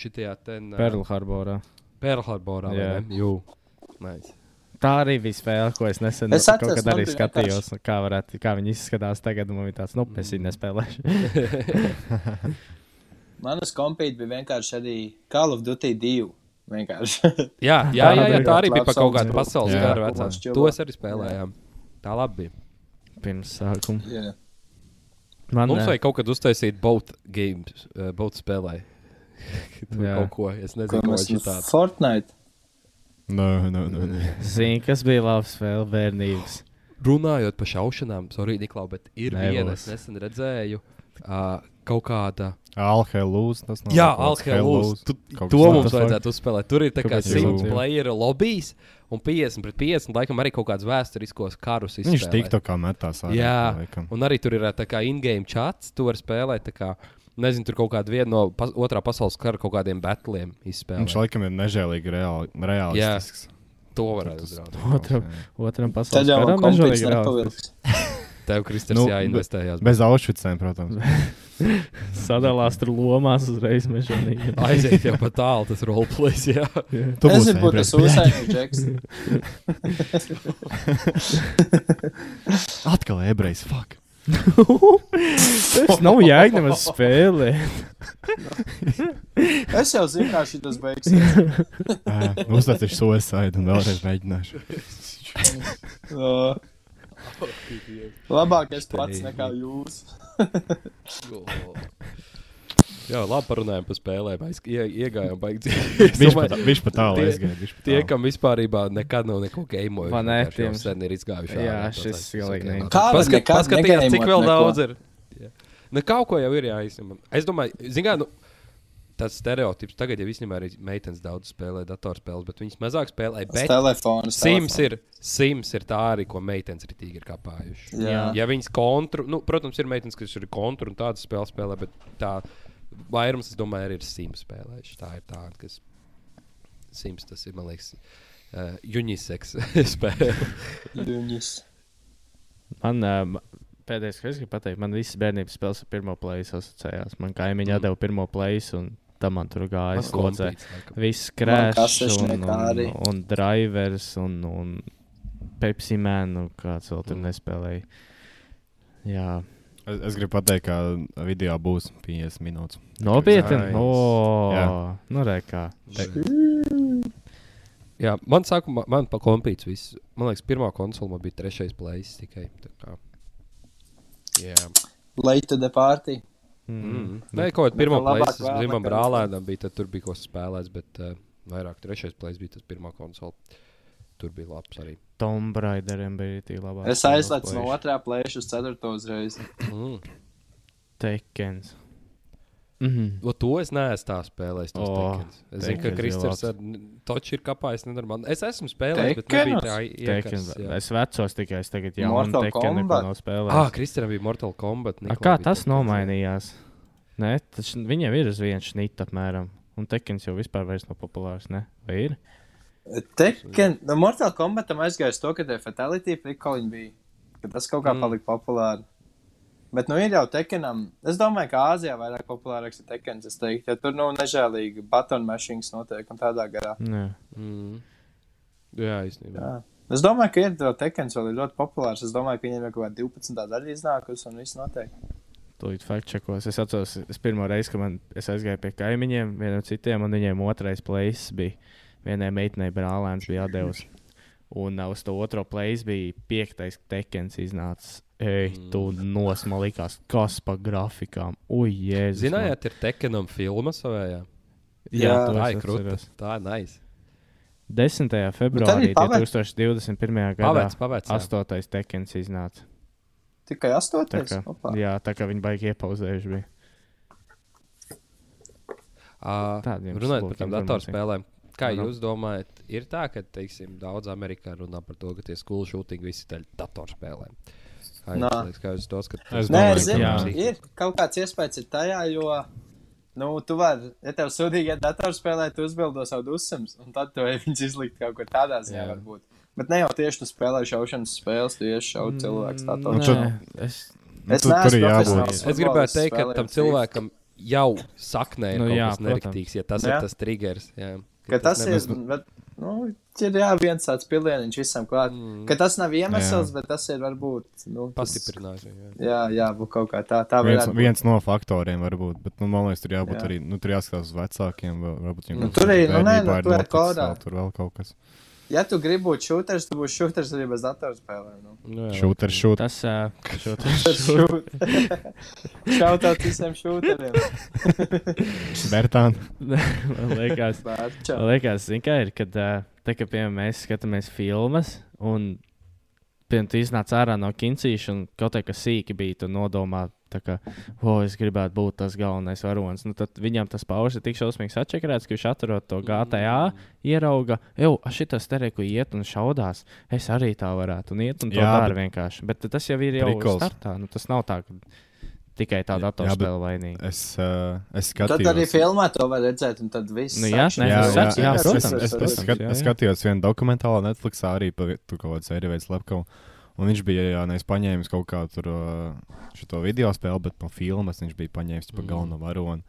šitajā ten. Pearl Harborā. Pearl Harborā. Jā. Jū. Nice. Tā arī bija spēle, ko es nesen Es kaut atceros, kad arī skatījos, kā, varētu, kā viņi izskatās tagad. Man bija tāds, nu, es viņu nespēlēšu. Manas kompīti bija vienkārši arī Call of Duty 2. Vienkārši. Jā, jā, jā, jā, tā arī bija par kaut kādu augs. pasaules Kaut vecā. To es arī spēlējām. Tā labi bija. Pirms sākuma. Jā. Man Mums eh, vajag kaut kad uztaisīt both games, uh, both spēlē. Tur kaut ko, es nezinu, ko viņš tāds. Fortnite. Nē, nē, nē. zinu, kas bija labs spēle bērnības. Runājot par šaušanām, sorry, Niklau, bet ir Nebūs. viena, es nesen redzēju, uh, kaut kāda. Nav. Jā, Kaut To mums vajadzētu uzspēlēt. Tur ir tā kā Kāpēc 100 Helūs? player lobbyis un 50 pret 50. Laikam arī kaut kāds vēsturiskos karus Viņš izspēlē. tik tā kā metās. ārā, Jā, laikam. un arī tur ir tā kā in-game chats. Tu vari spēlēt, kā, nezinu, tur kaut kādu no pas otrā pasaules kara kaut kādiem batliem izspēlēt. Viņš laikam ir nežēlīgi reāli, realistisks. To varētu uzrādīt. Otram, otram pasaules karam reāls. nepavilks. Tev, Kristers, Nu, nu, jāinvestējās. Bez aušvicēm, protams. Sadalās tur lomās uzreiz mežonīgi. Aiziet jau pat tālu, tas roleplays. Jā. Tu Es būsi gribu būt tas ebrejas. Usaini Džeks. Atkal ebrejs, fuck. Tas nav jēga nemaz spēlē. Es jau zinu, kā tas beigsies. Uzstāstīšu suicide un vēlreiz mēģināšu. Labāk es pats nekā jūs. Jā, labi parunājām par spēlēm. Ie, iegājām, baigi. Viņš pat, tālu tie- aizgāja. viņš pat Tie, tālu. kam vispār nekad nav neko gameojuši, Vai ne, tiem- sen ir izgājuši. Jā, ārā, šis galīgi ok, ne. labi. Kā var Paskat, nekad paskaties, cik vēl neko? daudz ir. Jā. Nu, kaut ko jau ir jāizņem. Es domāju, zināmā mērā. Nu, Tas stereotips tagad jau īstenībā arī meitenes daudz spēlē datorspēles, bet viņas mazāk spēlē. Bet telefons. Sims ir, Sims ir tā arī, ko meitenes ir tīri kāpājuši. Jā. Ja viņas kontru, nu, protams, ir meitenes, kas ir kontru un tādas spēles spēlē, bet tā vairums, es domāju, arī ir Sims spēlējuši. Tā ir tā, kas Sims tas ir, man liekas, uh, uniseks spēle. Ļuņas. Man um, pēdējais, ko es gribu pateikt, man visas bērnības spēles ar pirmo plēsu asociējās. Man kaimiņā Mm. deva pirmo plēsu, un tam man tur gāja kompīts, laikam. Viss krāšņs, un, un, un drivers, un, un Pepsi Man, un kāds vēl tur Mm. nespēlēja. Jā, Es, es gribu pateikt, ka video būs 50 minūtes. nopietni. Nice. O, Jā. nu, re, kā. Jā, man sākumā, man pa kompīts viss. Man liekas, pirmā konsole man bija trešais plēsis tikai. tā kā. Jā. Late to the party. Mm. Nē, kaut kādā pirmā vēl zinām, brālēnam bija, tad tur bija kaut kas spēlēts, bet uh, vairāk trešais plēsis bija tas pirmā konsole. Tur bija labs arī. Tomb Raideriem bija tī labāk. Es aizlecu no otrā plēša uz ceturto uzreiz. Mm. Tekens. Mhm. O, to es neesmu tā spēlējis. Oh, es zinu, ka Kristers ar toču ir kapājis. nenormāli. Es esmu spēlējis, bet nebija tā jā. Es vecos tikai es tagad jau Mortal Kombat? Ah. Kristeram bija Mortal Kombat. A, Nikolai kā tas nomainījās? Nē, tas viņam ir uz vienu šnitu apmēram. Un Tekens jau vispār vairs nav populārs, ne? Vai ir? Tekken, no Mortal Kombatam aizgāja uz to, ka tie fatality prikoliņi bija. Ka tas kaut kā Mm. palika populāri. Bet, nu, ir jau Tekkenam. Es domāju, ka Āzijā vairāk populārāks ir Tekkens. Es teiktu, ja tur, nu, nežēlīgi button mashings notiek un tādā garā. Jā. Mm. Jā, īstenībā. Jā. Es domāju, ka ir vēl Tekkens vēl ir ļoti populārs. Es domāju, ka viņiem ir kaut kāda 12. daļa iznākusi un viss notiek. Tūlīt faktčekos. Es atceros, es pirmo reizi, kad man, es aizgāju pie kaimiņiem, vienam citiem, un viņiem otrais plēsis bija. Vienai meitenei brālēns bija atdevis. Un uz to otro plēsi bija piektais tekens iznācis. Ej, tu nosmalījās, kas pa grafikām. Ui, jēzus. man. Zinājāt, ir Tekkenam filma savējā? Jā, to tā ir krūta. Tā ir nice. 10. februārī pavec- 2021. gadā Pavēc, pavēc. jā. 8. tekens iznāca. Tikai Tā astotais. kā, Opā. jā, tā kā viņi baigi iepauzējuši bija. Tādiem Runājot par tām datorspēlēm, kā Aha. jūs domājat, ir tā, ka teiksim, daudz Amerikā runā par to, ka tie skolu šūtiņi visi ir datorspēlēm? Jūs, liekas, kā jūs Es skatāties? Nē, domāju, ka zinu, jā. ir kaut kāds iespējas ir tajā, jo, nu, tu vari, ja tev sūdīgi ir datorspēlē, tu uzbildo savu dusmas, un tad tu ej viņus izlikt kaut kur tādā ziņā, Jā. varbūt. Bet ne jau tieši tu spēlē šaušanas spēles, tu ieši cilvēku Mm, datorā. Nu, čo- nē, es, Nu, Es neesmu tur ir jābūt. Es gribētu teikt, ka tam cilvēkam jau saknē ir Nu kaut jā, jā, kas nerektīgs, ja tas Jā. ir tas triggers. Jā. Ka tas ir, nebūs- bet, nu, ir jā, viens tāds pilieniņš visam klāt. Mm. Ka tas nav iemesls, Jā. bet tas ir varbūt, nu, tas, Pastiprinās. Jā. jā, jā, būt kaut kā tā, tā Viens, būt. viens no faktoriem var būt, bet nu, man liekas, tur jābūt Jā. arī. Nu, tur jāskatās uz vecākiem, varbūt viņiem Nu, tur ir- nu, nē, nu, tur ir kodā. Tur vēl kaut kas. Ja tu gribi būt šūters, tu būsi šūters arī bez datorspēlēm. Nu. Nu, jā, Šūter, šūt. tas uh, šo, Šautāt visiem šūteriem. Bertān. man liekas, man liekas zin, kā ir, kad uh, te, ka, piemēram, mēs skatāmies filmas un piemēram, tu iznāc ārā no kincīša un kaut kā sīki bija, tu nodomā, kā, o, es gribētu būt tas galvenais varonis. Nu, tad viņam tas paužs ir tik šausmīgs atšakarēts, ka viņš atrod to GTA, ierauga, jau, šitas te reku iet un šaudās. Es arī tā varētu un iet un to Jā, dara bet- vienkārši. Bet tas jau ir jau Prikols. startā. Nu, tas nav tā, ka tikai tā Jā, datorspēle vainīga. Es, uh, es Tad arī skatījos. filmā to var redzēt, un tad viss. Nu jā, nē, Jā, jā, jā, jā, es, protams, es, es, es, skat, es skatījos vienu dokumentālu Netflixā arī par kaut kādu sēriju veidu slepkavu. Un viņš bija jā, nevis paņēmis kaut kādu tur, uh, šo video spēli, bet no filmas viņš bija paņēmis par Mm. galveno varoni.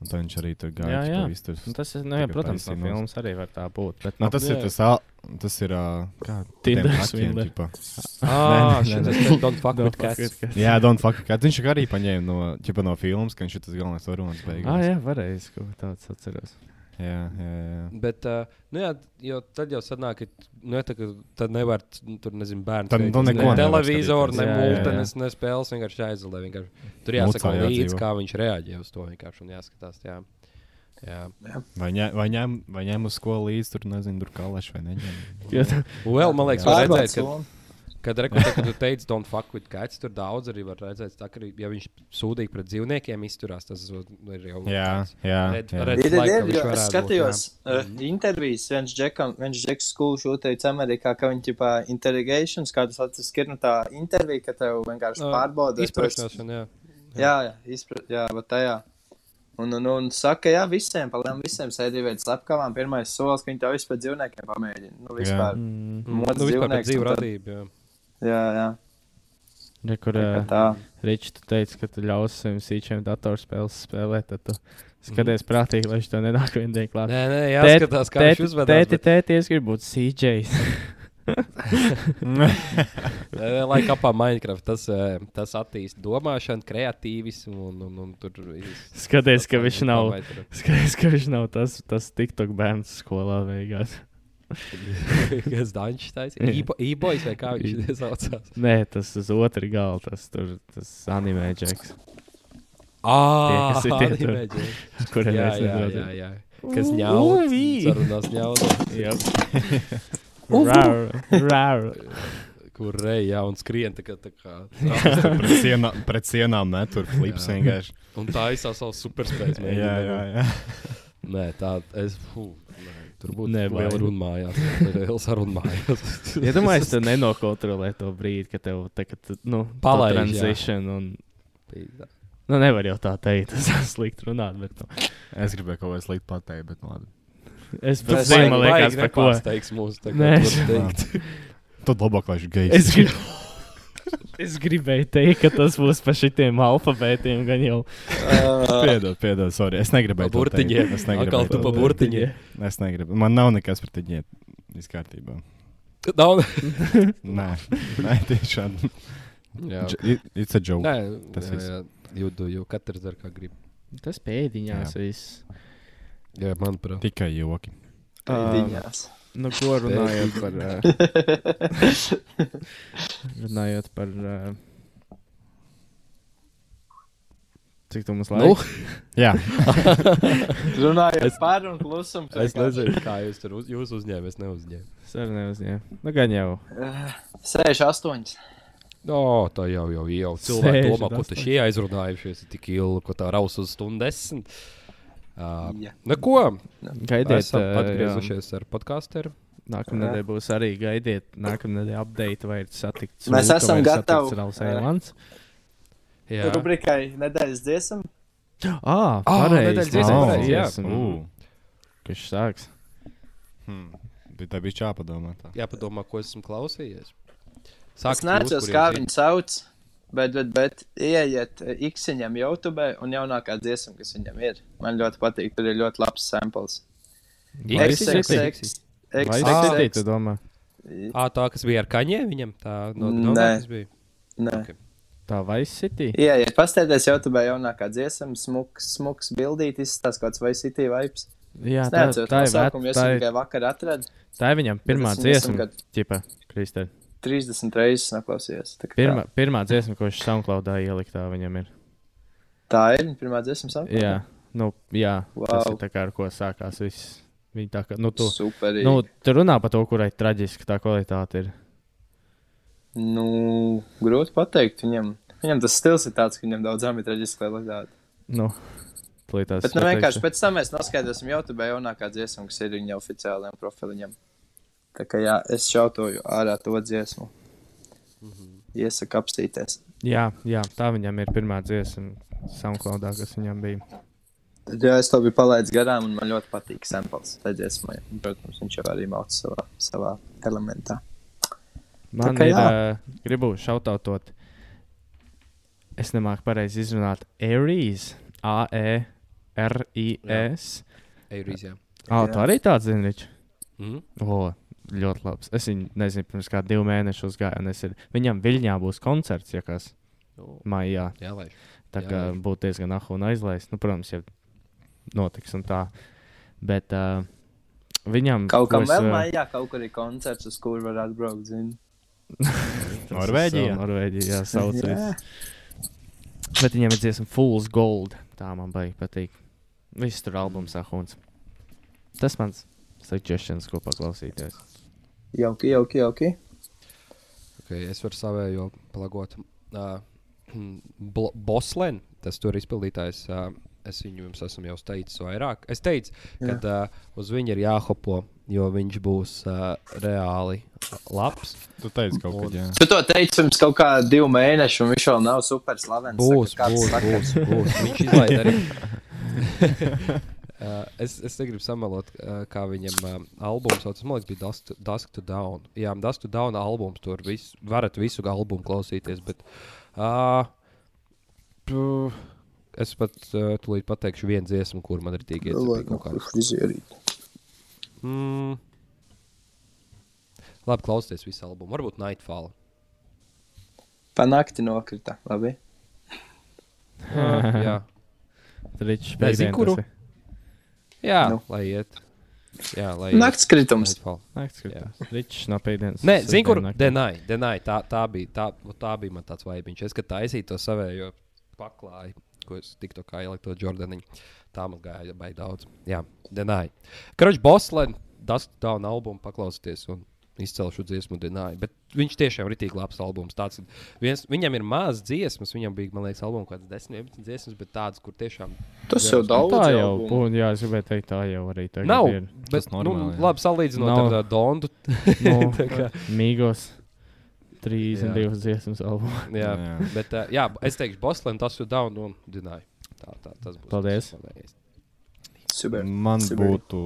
Un tad viņš arī tur Jā, gāja. jā. visu tur- Nu, tas ir, nu, jā, protams, no filmas arī var tā būt. Bet, Nu, nu, tas ir Jā. tas, ā- tas ir. Uh, kā Tinder tiem hakiem, swindler. ģipa. Ah, ir Don't fuck with cats. with cats. Jā, Don't fuck, kā viņš arī paņēma no, ģipa, no filmas, ka viņš ir tas galvenais varonis beigās. Ah, jā, varēs kaut ko tādu atceros. Jā, jā, jā. Bet, uh, nu jā, jo tad jau sanāk, ka nu, jā, tā, ka tad nevar t- tur, nezinu, bērnu Tad tu neko ne televizoru, ne. Jā, jā, jā. mūtenes, ne spēles, vienkārši jāizolē. Vienkārši. Tur jāsaka Mucā līdzi, kā viņš reaģē uz to vienkārši un jāskatās. Jā. Jā. Vai, ņem, vai, ņem, vai ņem uz skolu līdzi, tur nezinu, tur kalaši vai neņem. Vēl, man liekas, redzēt, ka. Kad, reku, tā, kad tu teici, don't fuck with cats, tur daudz arī var redzēt, tā, ka, arī, ja viņš sūdīgi pret dzīvniekiem izturās, tas ir jau Jā, jā. Red- jā. red- Ir, ir, flag, ka ir, viņš jo es būt, skatījos jā. uh, intervijas, viens džekam, viens džeks skolu šūteicis Amerikā, ka viņi ķipā interrogations, kā tas atceras, ir nu tā intervija, ka tev vienkārši Ā, pārbauda. esi- Izprašņošana, jā. Jā, jā, izprat, jā, bet tajā. Un, un, un saka, jā, visiem, palielam visiem sēdī veids slepkavām, pirmais solis, ka viņi tev vispār dzīvniekiem pamēģina. Nu, vispār. Mm, Mods Nu, vispār un tad- radību, jā. Jā, jā. Re, kur uh, tā. Ričs tu teici, ka tu ļausi saviem sīčiem datorspēles spēlēt, tad tu skaties prātīgi, lai viņš to nenāk vienu dienu klāt. Nē, nē, jāskatās, kā viņš uzvedās. Tēti, bet- tēti, es gribu būt nē, Lai kā pa Minecraft, tas, eh, tas attīstīja domāšanu, kreatīvismu un, un, un tur viss. Skaties, ka viņš nav, skaties, ka viņš nav tas, tas TikTok bērns skolā beigās. Kas Dančs taisīja? E-boys vai kā viņš saucās? Nē, tas uz otru galu, tas tur, tas anime džeks, Ah, tie tur. anime džeki. kuriem jā, mēs jā, jā, nedosim. jā. Kas ņauj? Sarunās. Yep. Rar, rar. Kur rei, jā, un skrien tā kā. Tā kā pret, sienā, pret sienām met tur flips vienkārši. un tā izsauc savu superspēju. Jā, jā, jā. Nē, tā, es, fū, nē, tur būtu Nevajag. liela runa mājās. Liela saruna mājās. Ja domāju, tu nenokontrolē to brīdi, kad tev tā, kad, tu, nu, Palaiž, jā. transition un, nu, nevar jau tā teikt, tas ir slikti runāt, bet, nu, Es gribēju kaut ko sliktu pateikt, bet nu labi. Es Tas pats zinu, man baigi- liekas, baigi par ko. nepārsteigs mūs tagad, Nē. Tad labāk, lai viņš gejs. Es, grib... es gribēju teikt, ka tas būs par šitiem alfabētiem, gan jau. Piedod, piedod, sorry. Es negribēju. to teikt. burtiņiem. Es negribēju. Atkal tu to pa teikt. burtiņiem. Es negribu. Man nav nekas par tiņiem. Viss kārtībā. Nav. Nē, nē tiešām. Jā. It- It's a joke. Nē, Tas jā, jā. Jūtu, jo katrs dara, kā grib. Tas pēdiņās viss. Jā, manuprāt. Tikai joki. Viņās. Nu, ko runājot par. Uh, runājot par. Uh, cik tu mums Nu, laiks? Jā, Runājot Es- par un klusumu. es nezinu, kā jūs tur uz, jūs uzņēmāt. Es neuzņēmu. Sarunā neuzņēma. Nu, gan jau. Sēž astoņas. No, tā jau jau jau cilvēki Sēžat domā, ko tu šie aizrunājušies tik ilgi, ko tā raus uz stundu desmit. Uh, Jā. Neko. Gaidiet, Esam atgriezušies ar podkāstu. Nākamā nedēļa būs arī gaidiet. Nākamā nedēļa update vai ir satikts. Mēs esam gatavi. Rāls Jā, Rubrikai nedēļas dziesmu. Ah, pareizi. nedēļas pareizi, jā. dziesma. Ū. Kas sāks? Hmm. Bet tā bija jāpadomā. Tā. jāpadomā, ko esmu klausījies. Es Sākt neatceros, kā viņu sauc. Bet, bet, bet ieiet X-viņam YouTube un jaunākā dziesma, kas viņam ir. Man ļoti patīk, tur ir ļoti labs samples. Vai XXX. Vai Ah. Ah, tā, kas bija ar kaņē, viņam tā no, no Nē. bija. Nē. Ok. Tā Vice City? Ieiet, pasteities YouTube jaunākā dziesma, smuks, smuks bildīt, kaut kāds vai City vibes. Jā, tā, tā, ir, nosaukumu, vec, es tā, viņu ir, tā ir viņam pirmā dziesma. kad- Ķipa, Kristē. 30 reizes noklausījos. Tā, kā Pirmā, pirmā dziesma, ko viņš SoundCloudā ieliktā viņam ir. tā ir pirmā dziesma. Soundcloud? Jā, nu, jā tas Wow. ir tā kā ar ko sākās viss. Viņa tā kā, nu, tu, Superīgi. nu, tu runā par to, kurai traģiski tā kvalitāte ir. Nu, grūti pateikt. Viņam, viņam tas stils ir tāds, ka viņam daudzām ir traģiski kvalitāte. Nu, plītās. Bet nu, vienkārši pēc tam mēs noskaidrosim YouTube jaunākā dziesma, kas ir viņa oficiālajiem profiliņam. Tā kā jā, es šautoju ārā to dziesmu. Iesaku apstīties. Jā, jā, tā viņam ir pirmā dziesma SoundCloudā, kas viņam bija. Tad, jā, es to biju palaidis garām, un man ļoti patīk samples tajā dziesmā. Un, Protams, viņš jau arī mauc savā, savā elementā. Man kā ir, jā. uh, gribu šautautot, es nemāku pareizi izrunāt Aries, E A-E-R-I-S. Eirīs, jā. Ah, Jā. tu arī tāds zini, Rič? Mhm. O, ļoti labs. Es viņu nezinu, pirms kā divu mēnešu uzgāju, un es ir, viņam Viļņā būs koncerts, ja kas maijā. Jā, lai. Tā Jā, kā būtu diezgan ahu un aizlaist. Nu, protams, ja notiks un tā. Bet uh, viņam Kaut es, vēl mājā, kaut kur ir koncerts, uz kuru var atbraukt. Tas Norvēģijā? Norvēģijā, jā, sauc. Jā. Bet viņam ir dziesma Fool's Gold. Tā man baigi patīk. Viss tur albums sahuns. Tas mans suggestions, ko paklausīties. Jauki, jauki, jauki. Okay, es varu savējo plagot. Uh, Bl- Boslen, tas tur izpildītājs. Uh, es viņu jums esmu jau teicis vairāk. Es teicu, ka uh, uz viņu ir jāhopo, jo viņš būs uh, reāli labs. Tu teici kaut ko, jā. Tu to teici pirms kaut kā divu mēnešu, un viņš vēl nav super slavens. Būs, Saka, kāds būs, sakars. būs, būs. Viņš izlaiž arī. Uh, es, es negribu samalot, uh, kā viņam uh, albums sauc. Man liekas, bija Dusk to, Dusk to Down. Jā, Dusk to Down albums. Tur vis, varat visu albumu klausīties. Bet, uh, puh, es pat uh, tūlīt pateikšu vienu dziesmu, kur man ir iecēlīga. Frizierīt. Mm. Labi, klausieties visu albumu. Varbūt Nightfall. Pa nakti nokrita. Labi. Uh, jā, Ričs, Nezinu, kuru. Jā Nu. lai iet. Jā, lai Nakts kritums. Nakts skatās. Ričs no pēdienas. Nē, zinu, kur. Denai. Denai tā, tā, bija, tā, nu, tā bija man tāds vaibiņš. Es, kad taisīju to savējo paklāju, ko es tiktu kā ieliku to Jordaniņu, tā man gāja baigi daudz. Jā, Denai. Kručs Boslen, Dust Down albumu paklausieties un izcelšu dziesmu Denai. Bet viņš tiešām ir rītīgi labs albums. Tāds, viens, viņam ir maz dziesmas, viņam bija, man liekas, albums kaut kāds 10, 11 dziesmas, bet tādas, kur tiešām Tas jau Nu, daudz. tā jau būtu. Jā, es gribēju teikt, tā jau arī tagad nav. ir. Bet, nu, normāli, jā. labi, salīdzinot Nav. ar uh, Dondu. Nu, Tā kā- Mīgos. 32 Jā. dziesmas albumā. Jā, Jā. bet uh, jā, es teikšu, Boston, tas ir down un Denai. Tā, tā, tas būs. Paldies. manējais. Super. Man Super. būtu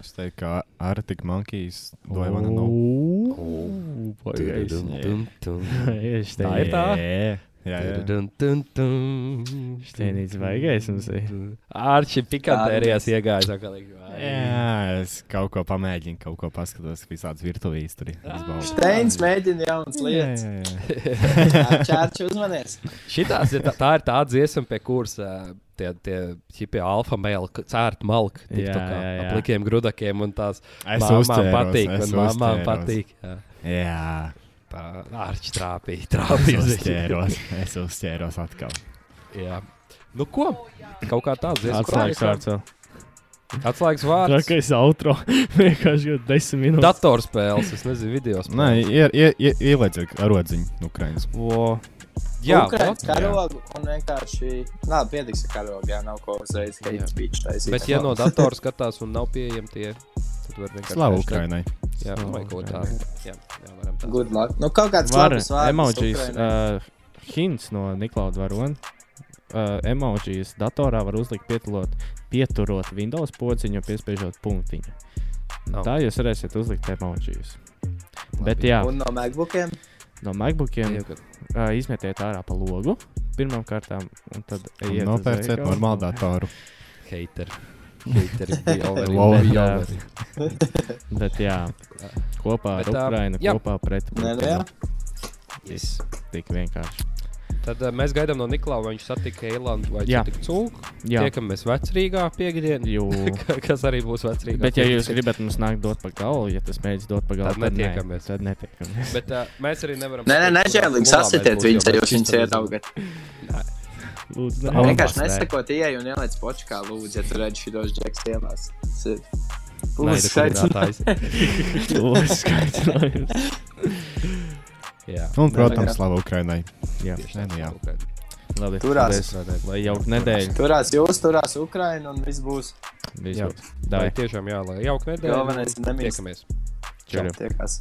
Es teiktu, ka Arctic Monkeys do I wanna know. Ooh, pagaidi. Dun, dun, Es Tā ir tā? Jā, jā, jā. dun, dun, dun. Štēnīts vaigais mums ir. Ārči pikantērijās iegājas. ik- Jā, es kaut ko pamēģinu, kaut ko paskatos, visādas virtuvīs tur. izbaudu. Steins mēģina jaunas lietas. Čārči uzmanies. Šitās ir tā, tā ir tā dziesma, pie kuras ā, tie, tie ķipie alfa mēli cērt malku. Jā, jā, jā. Plikiem grudakiem un tās Es mamām uzķēros, patīk. es Un mamām patīk. Jā. Jā, Tā ārči trāpīja. es Trāpīja. uz viņu. uzķēros, es uzķēros atkal. Jā. Nu ko? Kaut kā tāds dziesma. Atslēgas vārds. vēl. Atslēgas vārds. Trakais outro. Vienkārši jau desmit minūtes. Datorspēles, es nezinu, video Nē, spēles. ie- ie- ie- ielieciet arodziņu no Ukrainas. O, Jā, ot, karogu un vienkārši. Nā, pietiks ar karogu, jā, nav ko uzreiz Jā. hate speech taisīt. Bet, ja no datora skatās un nav pieejami tie, tad var vienkārši. Slavu Ukrainai. Jā, Slavu vai kaut tā. Jā, jā, varam tā. Good luck. Nu, kaut kāds var emojis. Uh, hints no Niklauda Varona. Uh, emojis datorā var uzlikt pieturot, pieturot Windows podziņu, piespiežot punktiņu. Nav. Tā jūs varēsiet uzlikt emojis. Bet jā, Un no MacBookiem. No MacBookiem Jau, kad- uh, izmetiet ārā pa logu pirmām kārtām, un tad ejiet uz Nopērciet normālu datoru. Hater. Hateri bija over. Bet jā, kopā ar Bet, ā, Ukrainu, jā. kopā pret Nē, jā. Yes. Tik vienkārši. Tad uh, mēs gaidām no Niklaus, vai viņš satika Eilandu vai Cūku. Tiekamies vecrīgā piekdienā, kas arī būs vecrīgā. Bet, ja jūs gribat mums nākt dot pa galu, ja tas mēģina dot pa galu, Tad netiekamies. Nē, tad netiekamies. Bet uh, mēs arī nevaram. Nē, nē, nežēlīgi sasitiet viņus, ja jūs jo viņus mēs ieraugat. Lūdzu, nav Vienkārši nesakot, ieej un ieliec počkā, lūdzu, ja tu redzi šos džeks ielās. Tas ir Jā. Un, protams, slavu Ukrainai. Jā, Tieši Nē, nu tā. Ukraina. labi. Turās. paldies. Lai jauka nedēļa. Turās jūs, turās Ukraina un viss būs. Viss Jā. būs. Dai. tiešām jā, lai jauka nedēļa. Galvenais ir nemīst. Tiekamies. Čau. Tiekās.